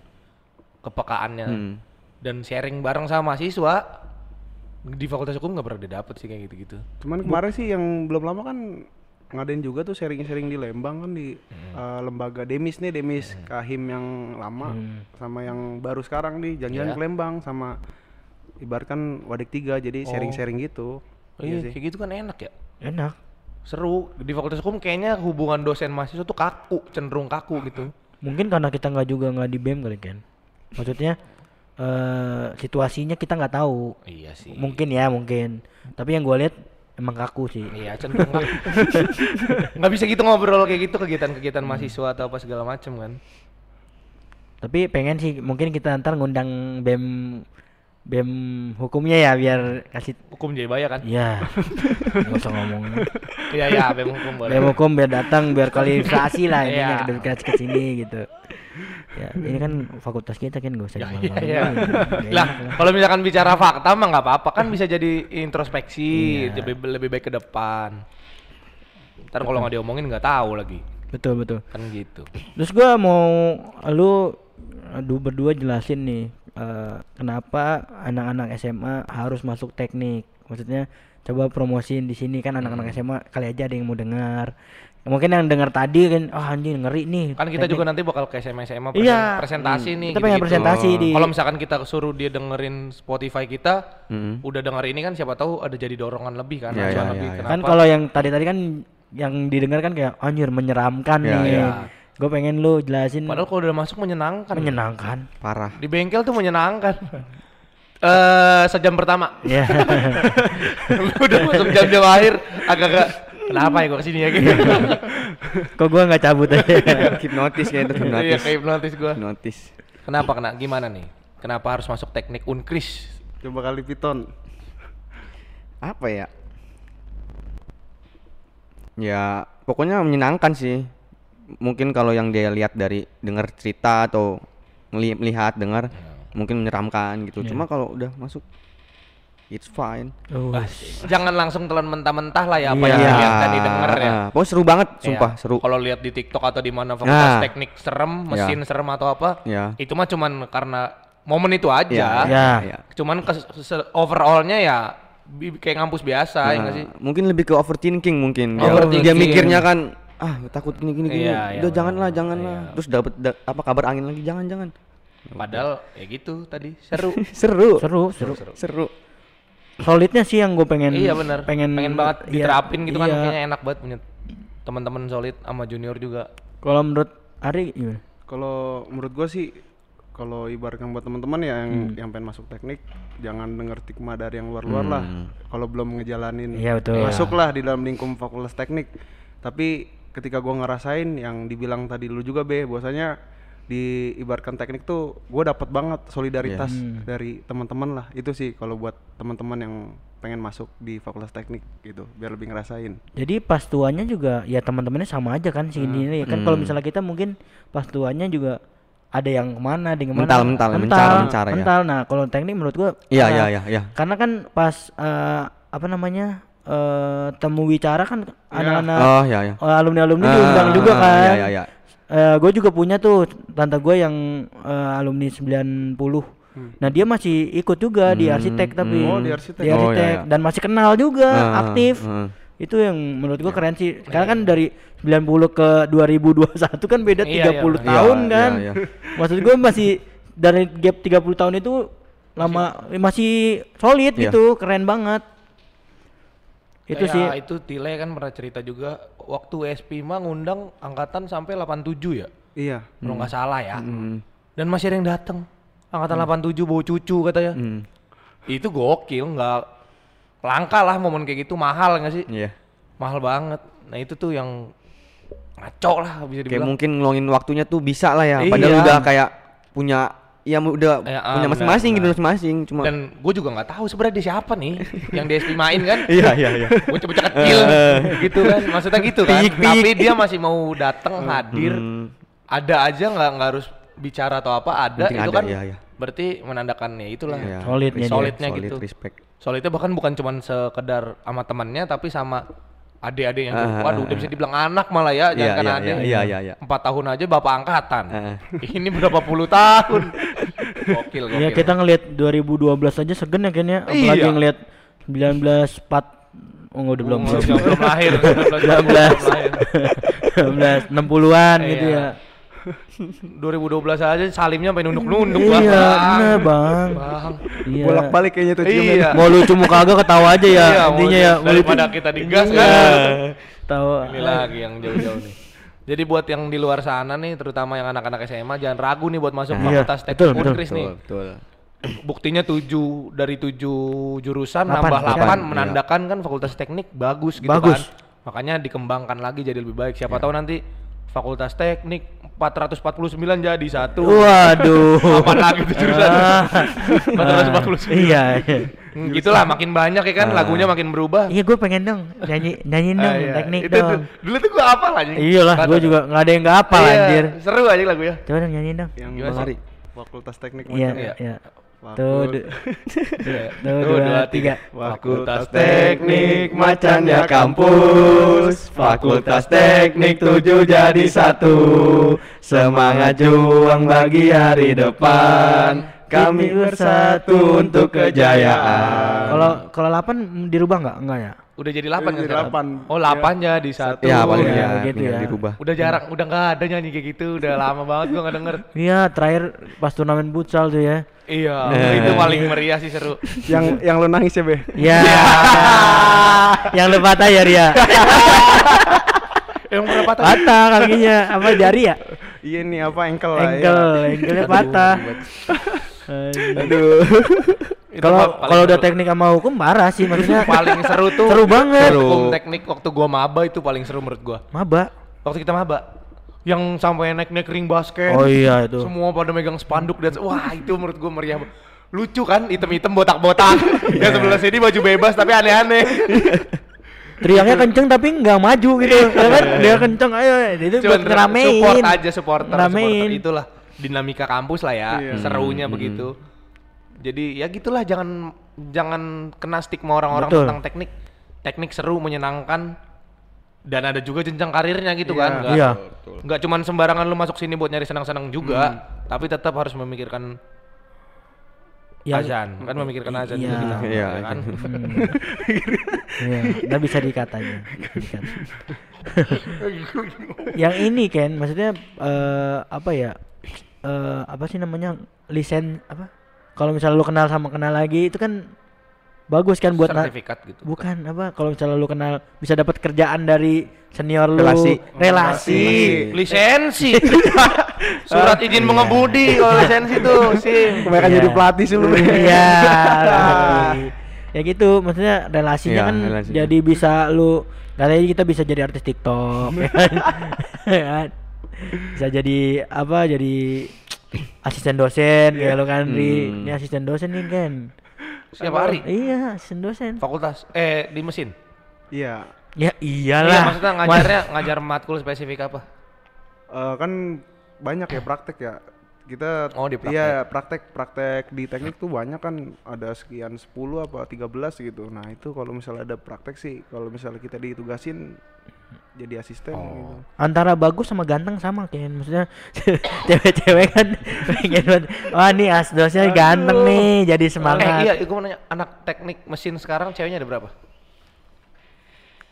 Kepekaannya.
Hmm.
dan sharing bareng sama mahasiswa di fakultas hukum nggak pernah didapet sih kayak gitu-gitu
Cuman kemarin sih yang belum lama kan ngadain juga tuh sharing-sharing di Lembang kan di
Hmm.
eh, lembaga Demis nih Demis Kahim yang lama sama yang baru sekarang nih
Iya.
janjian ke Lembang sama ibaratkan Wadik 3 jadi sharing-sharing gitu.
Oh iya, kayak gitu kan enak ya
Enak.
seru di fakultas hukum kayaknya hubungan dosen mahasiswa tuh kaku cenderung kaku gitu
Mungkin karena kita nggak juga nggak di BEM kali kan. Maksudnya eh situasinya kita nggak tahu.
iya sih
Mungkin ya, mungkin. Tapi yang gue lihat emang kaku sih.
iya cenderung nggak bisa gitu ngobrol kayak gitu kegiatan-kegiatan mahasiswa atau apa segala macem kan
Tapi pengen sih mungkin kita ntar ngundang BEM BEM hukumnya ya biar kasih
Hukum Jayabaya kan?
ya nggak usah ngomong
Iya iya, BEM hukum boleh.
BEM hukum biar datang biar kualifikasi lah intinya
Iya.
kualifikasi ke sini gitu ya ini kan fakultas kita kan gak usah
Ya,
ngomong
iya, iya. Lah, kalau misalkan bicara fakta mah nggak apa-apa kan bisa jadi introspeksi,
Iya.
lebih lebih baik ke depan. Ntar kalau nggak diomongin nggak tahu lagi,
betul betul
kan gitu.
Terus gua mau lu aduh berdua jelasin nih eh, kenapa anak-anak SMA harus masuk teknik. Maksudnya coba promosiin di sini kan anak-anak SMA kali aja ada yang mau dengar. Mungkin yang dengar tadi kan ah anjing ngeri nih.
Kan kita
teknik."
juga nanti bakal ke SMA SMA
Iya.
presentasi
Hmm,
nih.
kita pengen
gitu-gitu.
presentasi di-
Kalau misalkan kita suruh dia dengerin Spotify kita,
Mm-mm.
udah denger ini kan siapa tahu ada jadi dorongan lebih kan,
Iya,
acuan
iya,
lebih.
iya, iya.
Kan
Kenapa?
kalau yang tadi-tadi kan yang didengar kan kayak anjir menyeramkan
Iya,
nih.
iya.
Gue pengen lu jelasin
Padahal kalau udah masuk menyenangkan.
menyenangkan.
Parah.
Di bengkel tuh menyenangkan. Eh sejam pertama.
Ya.
udah masuk jam-jam akhir agak-agak kenapa ya gua ke sini ya gitu.
Kok gua nggak cabut aja.
Hipnotis kayak itu
Iya
hipnotis.
kayak hipnotis gua.
Hipnotis.
Kenapa kena gimana nih? Kenapa harus masuk teknik unkris?
Coba kali piton.
Apa ya? Ya, pokoknya menyenangkan sih. Mungkin kalau yang dia lihat dari dengar cerita atau melihat dengar mungkin menyeramkan gitu.
Iya.
Cuma kalau udah masuk it's fine.
Oh,
Jangan langsung telan mentah-mentah lah ya apa
Iya.
yang dilihat dan didengar ya.
ah, pokoknya seru banget,
Iya.
sumpah seru.
Kalau lihat di TikTok atau di mana fakultas
Nah.
teknik serem, mesin serem atau apa,
Ya.
itu mah cuman karena momen itu aja.
Ya,
Ya.
ya.
Cuman overallnya ya kayak ngampus biasa ya nggak
Nah,
sih?
mungkin lebih ke overthinking mungkin. Dia-
Overthinking.
Dia mikirnya kan ah takut gini gini gini.
Iya, iya,
Udah
benar.
janganlah, janganlah.
Iya.
Terus dapat da- apa kabar angin lagi jangan jangan.
Padahal ya gitu tadi seru.
seru.
seru, seru.
Seru.
Solidnya sih yang gue pengen
iya benar.
pengen
banget
iya,
diterapin gitu kan
iya.
kayaknya enak banget punya teman-teman solid sama junior juga.
Kalau menurut Ari gimana?
Kalau menurut gua sih kalau ibaratkan buat teman-teman ya yang yang pengen masuk teknik jangan denger stigma dari yang luar-luar lah. Kalau belum ngejalanin
Iya, betul.
masuklah di dalam lingkup fakultas teknik. Tapi ketika gua ngerasain yang dibilang tadi lu juga be, bahwasanya di ibaratkan teknik tuh gua dapat banget solidaritas dari teman-teman lah. Itu sih kalau buat teman-teman yang pengen masuk di fakultas teknik gitu, biar lebih ngerasain.
Jadi pas tuanya juga ya teman-temannya sama aja kan sih ini kan kalau misalnya kita mungkin pas tuanya juga ada yang ke mana, ada yang ke mana.
Mental, mental, mencar, mencar, ya.
mental. Nah kalau teknik menurut gua
Iya
eh,
iya iya iya.
Karena kan pas eh, apa namanya eh temu wicara kan anak-anak
Oh iya iya.
alumni alumni
Ah,
diundang juga
ah,
kan.
Iya iya iya.
gue juga punya tuh tante gue yang eh, alumni 90 Nah dia masih ikut juga di arsitek tapi
Oh, di arsitek.
di
Oh,
arsitek
iya, iya.
dan masih kenal juga
Ah,
aktif.
ah.
Itu yang menurut gua keren sih. Karena kan dari 90 ke 2021 kan beda
Iya,
30
iya,
tahun
iya,
kan.
iya, iya.
Maksud gue masih dari gap 30 tahun itu lama masih solid
Iya.
gitu, keren banget. Itu
Kayak
sih.
itu Tile kan pernah cerita juga waktu SP mah ngundang angkatan sampai 87 ya.
Iya.
Kalau nggak salah ya.
Hmm.
Dan masih ada yang datang. Angkatan 87 bawa cucu katanya.
Hmm.
Itu gokil, nggak langka lah momen kayak gitu mahal nggak sih?
Iya.
Mahal banget. Nah itu tuh yang ngaco lah bisa
Kayak
dibilang.
mungkin ngeluangin waktunya tuh bisa lah ya.
Iya.
Padahal udah kayak punya ya udah
Ya, ah,
punya masing-masing gitu masing-masing cuma
Dan gue juga nggak tahu sebenarnya dia siapa nih yang di SP main kan.
iya iya iya.
Bocah-bocah kecil gitu kan. Maksudnya gitu kan. Tapi dia masih mau datang hadir.
Hmm.
Ada aja nggak nggak harus bicara atau apa ada
Penting
itu
ada,
kan
iya, iya.
berarti menandakan ya itulah
Iya.
Solidnya dia.
solidnya
Solid,
gitu
respect.
solidnya bahkan bukan cuman sekedar sama temannya tapi sama adik-adik yang
Ah,
waduh
ah,
udah bisa dibilang anak malah ya
Iya,
jangan kan
iya,
adik
iya, iya, iya, iya.
empat tahun aja bapak angkatan
Ah.
ini berapa puluh tahun gokil gokil
Ya kita ngelihat 2012 aja segen ya kayaknya apalagi
Iya.
ngelihat 19 4 Oh enggak, udah belum
belum
belum.
lahir
19 60-an gitu
Iya.
ya.
2012 aja salimnya sampai nunduk-nunduk
Iya,
Bang.
bener, Bang.
Bang.
Iya.
Bolak-balik kayaknya tuh ciumnya.
Iya.
Mau lucu mau kagak ketawa aja ya.
Iya,
Intinya ya mau lucu.
daripada kita digas
Iya.
kan.
Tahu.
Ini lagi yang jauh-jauh nih. Jadi buat yang di luar sana nih, terutama yang anak-anak SMA, jangan ragu nih buat masuk
Iya,
fakultas
betul,
teknik
betul.
Unkris nih.
Betul, betul.
Buktinya 7 dari 7 jurusan
Delapan,
nambah 8
delapan,
iya.
menandakan kan fakultas teknik bagus gitu
Bagus.
kan. Makanya dikembangkan lagi jadi lebih baik. Siapa tahu nanti fakultas teknik 449 jadi satu.
Waduh.
Apa lagi tuh jurusan?
Ah.
449.
Iya. iya.
Hmm, gitulah makin banyak ya kan lagunya makin berubah.
Iya gue pengen dong nyanyi nyanyiin dong
Ah, iya.
teknik
Itu
dong.
tuh, dulu tuh gua apa aja.
Iyalah, gue juga nggak ada yang nggak apa
Iya,
anjir.
Seru aja lagu ya.
Coba dong nyanyiin dong.
yang
Gimana,
fakultas teknik
Iya,
macam ya.
iya. Tuh, du- tuh, dua, tiga.
Fakultas
Teknik macannya kampus Fakultas teknik tujuh jadi satu Semangat juang bagi hari depan Kami bersatu untuk kejayaan
Kalau kalau 8 dirubah nggak? Enggak ya?
Udah jadi 8 kan
Jadi
sekarang?
delapan.
Oh 8 jadi satu.
Ya paling
ya,
ya,
begitu
tinggal
ya.
dirubah
Udah jarang, udah nggak ada nyanyi kayak gitu. Udah lama banget gua nggak denger.
Iya, terakhir pas turnamen futsal tuh ya.
Iya,
Eh.
itu paling meriah sih seru.
yang yang lu nangis ya be
Ya. yang lu patah ya Ria.
Yang berapa tadi?
patah kakinya apa jari ya?
iya nih apa engkel lah
Engkel,
ya.
engkelnya patah.
aduh
Kalau kalau udah
seru.
teknik sama hukum parah sih maksudnya.
paling seru tuh
Seru banget.
Hukum teknik waktu gua maba itu paling seru menurut gua.
Maba.
Waktu kita maba. Yang sampai naik-naik ring basket.
Oh iya itu.
Semua pada megang spanduk dan wah itu menurut gua meriah. Lucu kan, item-item botak-botak. Yang sebelah sini baju bebas tapi aneh-aneh.
Teriaknya kenceng tapi nggak maju gitu. Ya kan dia kenceng ayo itu
Cuman
buat ngeramein.
support aja supporter, supporter itulah dinamika kampus lah ya,
Iya.
serunya begitu. Jadi ya gitulah jangan jangan kena stigma orang-orang
Betul.
tentang teknik. Teknik seru, menyenangkan dan ada juga jenjang karirnya gitu
Iya.
kan. Nggak,
Iya.
nggak cuman sembarangan lu masuk sini buat nyari senang-senang juga, tapi tetap harus memikirkan
Ya,
azan, kan memikirkan azan
Iya.
juga kita,
Iya,
ya kan?
Iya, nggak bisa dikatanya. Dikata. yang ini kan, maksudnya eh, apa ya? eh, apa sih namanya lisen apa? Kalau misalnya lu kenal sama kenal lagi itu kan bagus kan buat
sertifikat gitu.
bukan apa? Kalau misalnya lu kenal bisa dapat kerjaan dari senior lu,
Relasi.
relasi.
Lisensi. Surat izin mengemudi kalau lisensi tuh, SIM.
kebanyakan
Iya.
jadi pelatih sih lu
Iya. ya gitu, maksudnya relasinya
Iya,
kan
relasinya.
jadi bisa lu katanya kita bisa jadi artis TikTok? Ya kan? bisa jadi apa jadi asisten dosen kayak lu kan Ri.
Hmm.
ini asisten dosen nih kan
Setiap hari.
iya asisten dosen
Fakultas eh di mesin.
iya
ya
Iya,
iyalah
maksudnya
Mas-
ngajarnya ngajar matkul spesifik apa?
Eh, kan banyak ya praktek ya kita
Oh, di praktek.
iya praktek praktek di teknik tuh banyak kan ada sekian 10 apa 13 gitu nah itu kalau misalnya ada praktek sih kalau misalnya kita ditugasin jadi asisten
Oh.
gitu
antara bagus sama ganteng sama kan maksudnya cewek-cewek kan pengen banget wah nih asdosnya ganteng nih jadi semangat
Eh iya, gue mau nanya anak teknik mesin sekarang ceweknya ada berapa?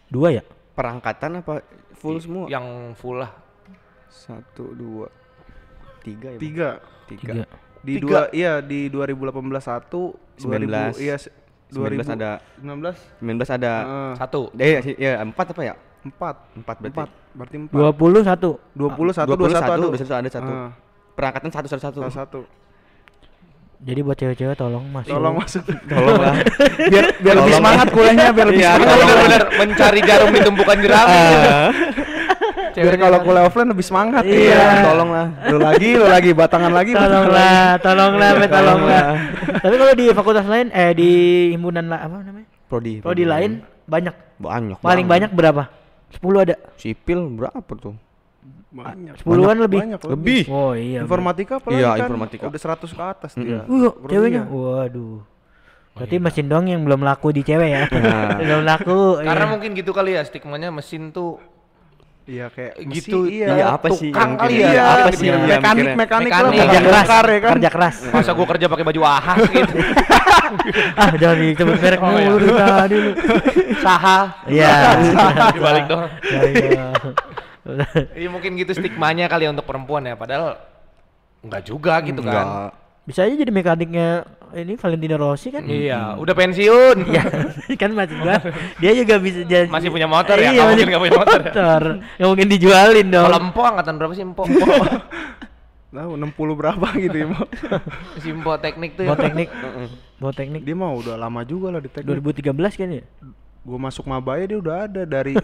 dua ya
Perangkatan apa full semua?
Yang full lah.
Satu, dua, tiga ya?
Tiga
Tiga.
tiga
di
Tiga.
dua iya di 2018 satu
19.
2000 iya se-
19 ada
19
19 ada
eh,
Satu.
Eh ya, ya empat apa ya?
Empat.
Empat berarti.
empat. Berarti empat.
Dua puluh satu.
20 satu
21,
21
21 ada satu.
Eh,
Perangkatan satu satu satu.
satu
jadi buat cewek-cewek tolong masuk
tolong masuk
Tolong lah.
biar biar lebih semangat kuliahnya biar lebih
Iya,
semangat.
bener-bener mencari jarum di tumpukan jerami.
biar kalau kuliah offline lebih semangat.
Iya.
Tolong lah.
lu lagi lu lagi. Batangan lagi
tolonglah tolonglah tolonglah tapi kalau di fakultas lain eh di himpunan apa namanya?
Prodi.
prodi lain banyak.
Banyak.
paling banyak berapa 10 ada
Sipil berapa tuh?
banyak
sepuluhan lebih
banyak
Lebih.
oh iya
informatika apalagi
Iya,
kan
informatika.
udah 100 ke atas dia
Uh, ceweknya.
ya.
Waduh. Berarti mesin dong yang belum laku di cewek ya.
Nah.
belum laku.
Karena
iya.
mungkin gitu kali ya stigmanya mesin tuh
iya kayak
gitu.
mesin, iya
Iya, apa sih
Tukang
yang
kali ya.
iya
Apa sih
iya, mekanik mekanik lah
Mekanik.
bukan
kerja keras,
bongkar ya kan
kerja keras.
Masa gua kerja pakai baju ahas gitu.
ah, jangan disebut merek
Oh, iya.
mulu dari tadi lu.
Saha.
Iya.
Dibalik dong.
Ya, iya.
Iya mungkin gitu stigmanya kali ya untuk perempuan ya, padahal enggak juga gitu kan.
Bisa aja jadi mekaniknya ini Valentino Rossi kan?
Iya, udah pensiun.
Iya, kan maksud gua dia juga bisa jadi
Masih punya motor ya?
Iya, masih
mungkin nggak punya motor ya?
motor. Nggak mungkin dijualin dong.
Kalau Empo angkatan berapa sih Empo?
Tahu 60 berapa gitu ya
si Empo teknik tuh
Bawa
ya.
teknik. Bawa teknik
dia mah udah lama juga lah di teknik
2013 kan ya?
Gua masuk Mabaya dia udah ada dari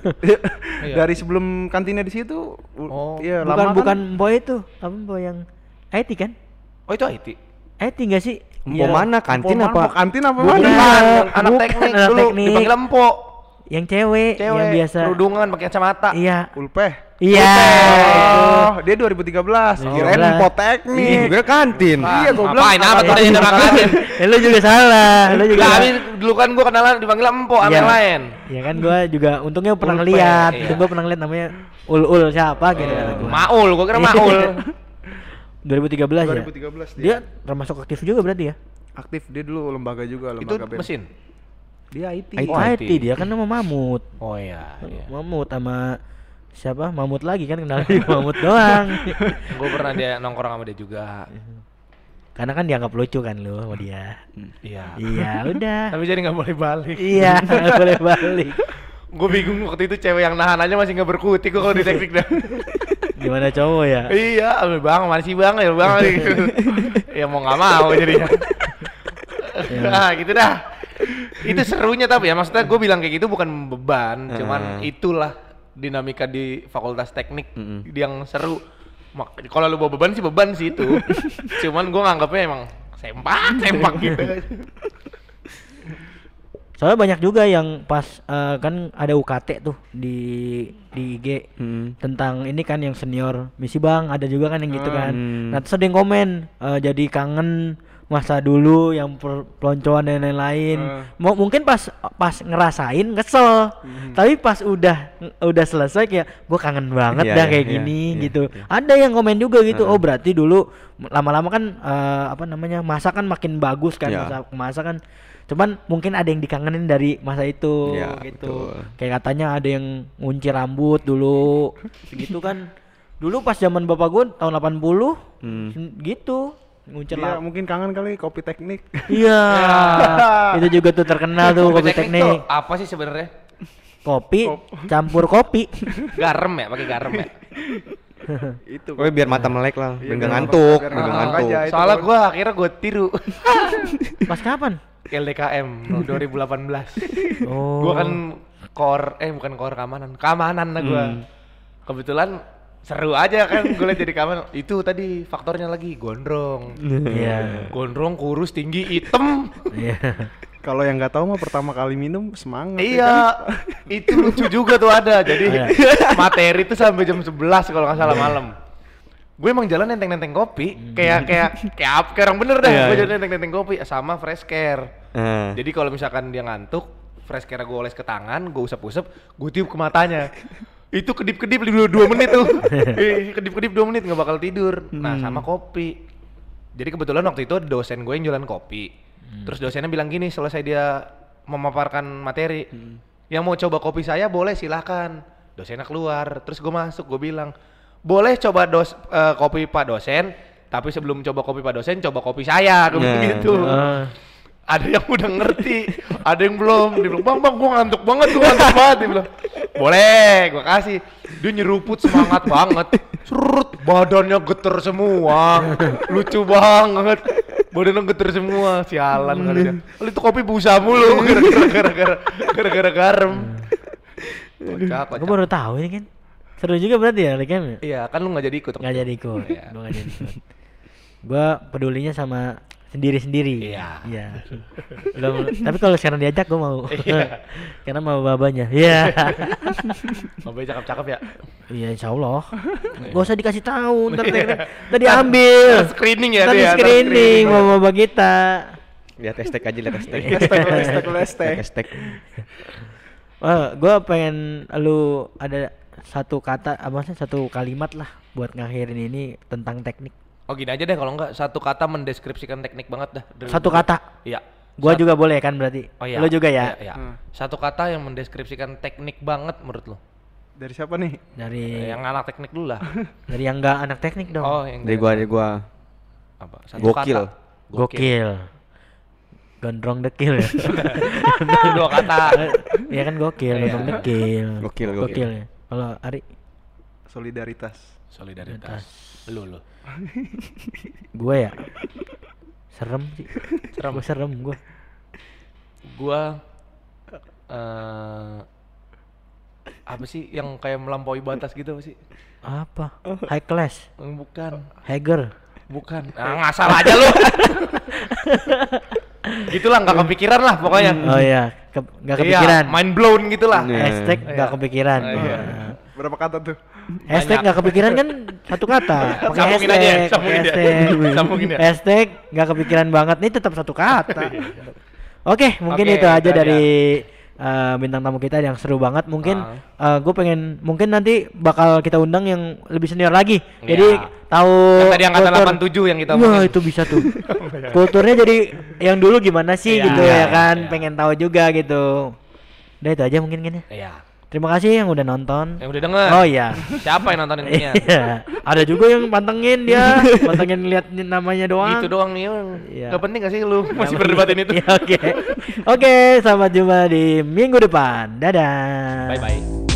Iya.
dari sebelum kantinnya di situ.
Oh.
iya
bukan
lama
bukan
kan.
boy itu apa boy yang IT kan
Oh itu IT.
IT enggak sih
Empo
Iya.
mana kantin
mana,
apa?
Empok kantin apa
Bukan.
mana?
Bukan, anak
bukan
teknik
anak
dulu
teknik.
dipanggil empok.
yang cewek,
Cewek,
yang biasa
kerudungan pakai kacamata.
iya
Ulpeh.
iya
Oh, dia 2013. Kirain
2013.
Empok teknik.
Gue kantin.
Iya, gua bilang
Ngapain apa tadi udah kantin?
Eh, lu juga salah lu juga
Lah, habis dulu kan gua kenalan dipanggil empok sama
Iya.
yang lain.
ya kan gua juga untungnya pernah
iya.
itu gua pernah ngeliat namanya ul ul siapa gitu.
Maul, gua kira Maul.
2013 ya
2013
dia
dia.
termasuk aktif juga berarti ya
Aktif dia dulu lembaga juga,
itu
lembaga BEM.
mesin.
Dia IT.
IT,
Oh, IT.
dia kan sama Mamut
Oh iya, iya.
Mamut sama siapa Mamut lagi kan kenal di Mamut doang
Gua pernah dia nongkrong sama dia juga.
karena kan dianggap lucu kan lu sama dia
Iya.
iya udah
Tapi jadi nggak boleh balik.
iya nggak boleh balik
Gue bingung waktu itu cewek yang nahan aja masih nggak berkutik gua kalau di teknik dah.
Gimana cowok ya
iya, bang, masih bang, ya bang. gitu. ya mau nggak mau jadinya. nah gitu dah. Itu serunya tapi ya maksudnya gue bilang kayak gitu bukan beban, cuman
Heeh.
itulah dinamika di fakultas teknik
Mm-mm.
yang seru. Mak- Kalau lu bawa beban sih beban sih itu. cuman gue nganggapnya emang sempak sempak gitu.
soalnya banyak juga yang pas eh, kan ada UKT tuh di di IG
Hmm.
tentang ini kan yang senior misi bang ada juga kan yang gitu kan
Hmm.
nah terus ada yang komen eh, jadi kangen masa dulu yang peloncoan dan lain-lain
Hmm.
mau mungkin pas pas ngerasain kesel tapi pas udah udah selesai kayak gue kangen banget
Iya,
dah
iya,
kayak
iya,
gini
iya,
gitu
iya.
ada yang komen juga gitu
Heeh.
oh berarti dulu lama-lama kan eh, apa namanya masa kan makin bagus kan
Iya.
masa masa kan cuman mungkin ada yang dikangenin dari masa itu
Iya,
gitu
betul.
kayak katanya ada yang ngunci rambut dulu gitu kan dulu pas zaman bapak gue tahun 80
Hmm.
gitu
Dia
rambut
mungkin kangen kali kopi teknik.
iya itu juga tuh terkenal tuh kopi
tuh
teknik
apa sih sebenarnya?
kopi campur kopi
Garam ya, pakai garam ya.
itu.
Pokoknya biar mata melek lah,
Iya,
biar nggak
biar
ngantuk,
biar
ngantuk.
aja.
Soalnya gua akhirnya gua tiru
pas kapan
LDKM 2018.
oh
Gua kan core eh bukan core keamanan, keamanan lah gua.
Hmm.
Kebetulan seru aja kan gue liat jadi keamanan. Itu tadi faktornya lagi gondrong.
iya
Gondrong, kurus, tinggi, hitam.
iya
Kalau yang nggak tahu mah pertama kali minum semangat. ya kan?
iya, itu lucu juga tuh ada. Jadi
Iya.
materi itu sampai jam 11 kalau nggak salah malam. Gue emang jalan nenteng-nenteng kopi, kayak kayak kayak apa? Kayak orang bener dah.
Iya,
gue
iya.
jalan nenteng-nenteng kopi sama fresh care.
Nah,
Jadi kalau misalkan dia ngantuk, fresh care gue oles ke tangan, gue usap-usap, gue tiup ke matanya. Itu kedip-kedip dua, dua menit tuh. Eh, kedip-kedip dua menit nggak bakal tidur. Nah
Hmm.
sama kopi. Jadi kebetulan waktu itu ada dosen gue yang jualan kopi.
Hmm.
Terus dosennya bilang gini, selesai dia memaparkan materi,
Hmm.
yang mau coba kopi saya boleh silahkan. Dosennya keluar, terus gue masuk, gue bilang, boleh coba dos eh, kopi pak dosen, tapi sebelum coba kopi pak dosen, coba kopi saya, gue
Nah.
gitu
Ah.
Ada yang udah ngerti, ada yang belum. Dia bilang, bang, bang, gua ngantuk banget, gua ngantuk banget. Dia bilang, boleh, gua kasih. Dia nyeruput semangat banget. Surut, badannya geter semua. Lucu banget. Badannya geter semua, sialan kali dia. Lalu itu kopi busa mulu, gara-gara gara-gara gara-gara garam. Kocak,
Gue
kocak.
baru tahu ini kan. Seru juga berarti ya, Likem ya?
Iya, kan lu nggak jadi ikut.
Nggak jadi ikut.
Iya.
Gue nggak jadi ikut. Gue pedulinya sama sendiri-sendiri.
Iya.
Iya. Tapi kalau sekarang diajak gue mau.
Iya.
Karena mau babanya. Iya.
Ngobrol cakep-cakep ya.
Iya insya Allah. Gak usah dikasih tahu. Ntar teknik- ntar diambil.
Ntar screening ya
Ntar
dia,
di
ntar
screening
screening.
mau baba kita.
lihat hashtag aja, lihat hashtag.
Hashtag, hashtag, hashtag.
hashtag.
Wah, gue pengen lu ada satu kata, apa sih satu kalimat lah buat ngakhirin ini tentang teknik.
Oh gini aja deh kalau enggak satu kata mendeskripsikan teknik banget dah. Dari-
Satu kata.
Iya.
Gua
Sat-
juga boleh kan berarti.
Oh iya.
Lu juga ya.
Iya, iya.
Hmm.
Satu kata yang mendeskripsikan teknik banget menurut lo.
Dari siapa nih?
Dari
Yang anak teknik dulu lah.
dari yang enggak anak teknik dong.
oh, yang
Dari gua, dari gua.
apa? Satu
Gokil.
kata.
Gokil. Gondrong dekil ya.
Dua kata.
Iya kan gokil,
Iya.
gondrong dekil.
Gokil, gokil.
ya. Kalau Ari
Solidaritas.
Solidaritas. Lu lu.
gue ya serem sih.
Serem.
Gua serem gue.
Gua eh apa sih yang kayak melampaui batas gitu apa sih?
Apa? High class,
Eh, Bukan,
Hager.
bukan. Ah, ngasal aja lu. Gitulah nggak kepikiran lah pokoknya.
Oh iya, ke, nggak
Iya,
kepikiran.
mind blown gitulah.
Iya.
Hashtag nggak
Iya.
kepikiran.
Oh, iya.
Berapa kata tuh?
Hashtag nggak kepikiran kan satu kata. Pakai
Sambungin
hashtag,
aja ya,
pakai
sambungin ya.
hashtag.
Sambungin ya.
Hashtag nggak kepikiran banget nih tetap satu kata. Oke, mungkin
Oke,
itu aja dari eh, bintang tamu kita yang seru banget. Mungkin
Ah.
gue pengen mungkin nanti bakal kita undang yang lebih senior lagi.
Iya.
Jadi tahu
Yang tadi angkatan
kultur-
87 yang kita
Wah, itu bisa tuh. Kulturnya jadi yang dulu gimana sih
Iya,
gitu ya
iya,
kan?
iya.
Pengen tahu juga gitu. Udah itu aja mungkin kan ya.
Iya.
Terima kasih yang udah nonton.
Yang udah denger.
Oh iya.
Siapa yang nontonin ini?
Iya. Ada juga yang pantengin dia, pantengin lihat namanya doang.
Itu doang nih.
Iya.
Gak penting gak sih lu masih berdebatin itu?
Iya, Oke. Oke, sampai jumpa di minggu depan. Dadah.
Bye bye.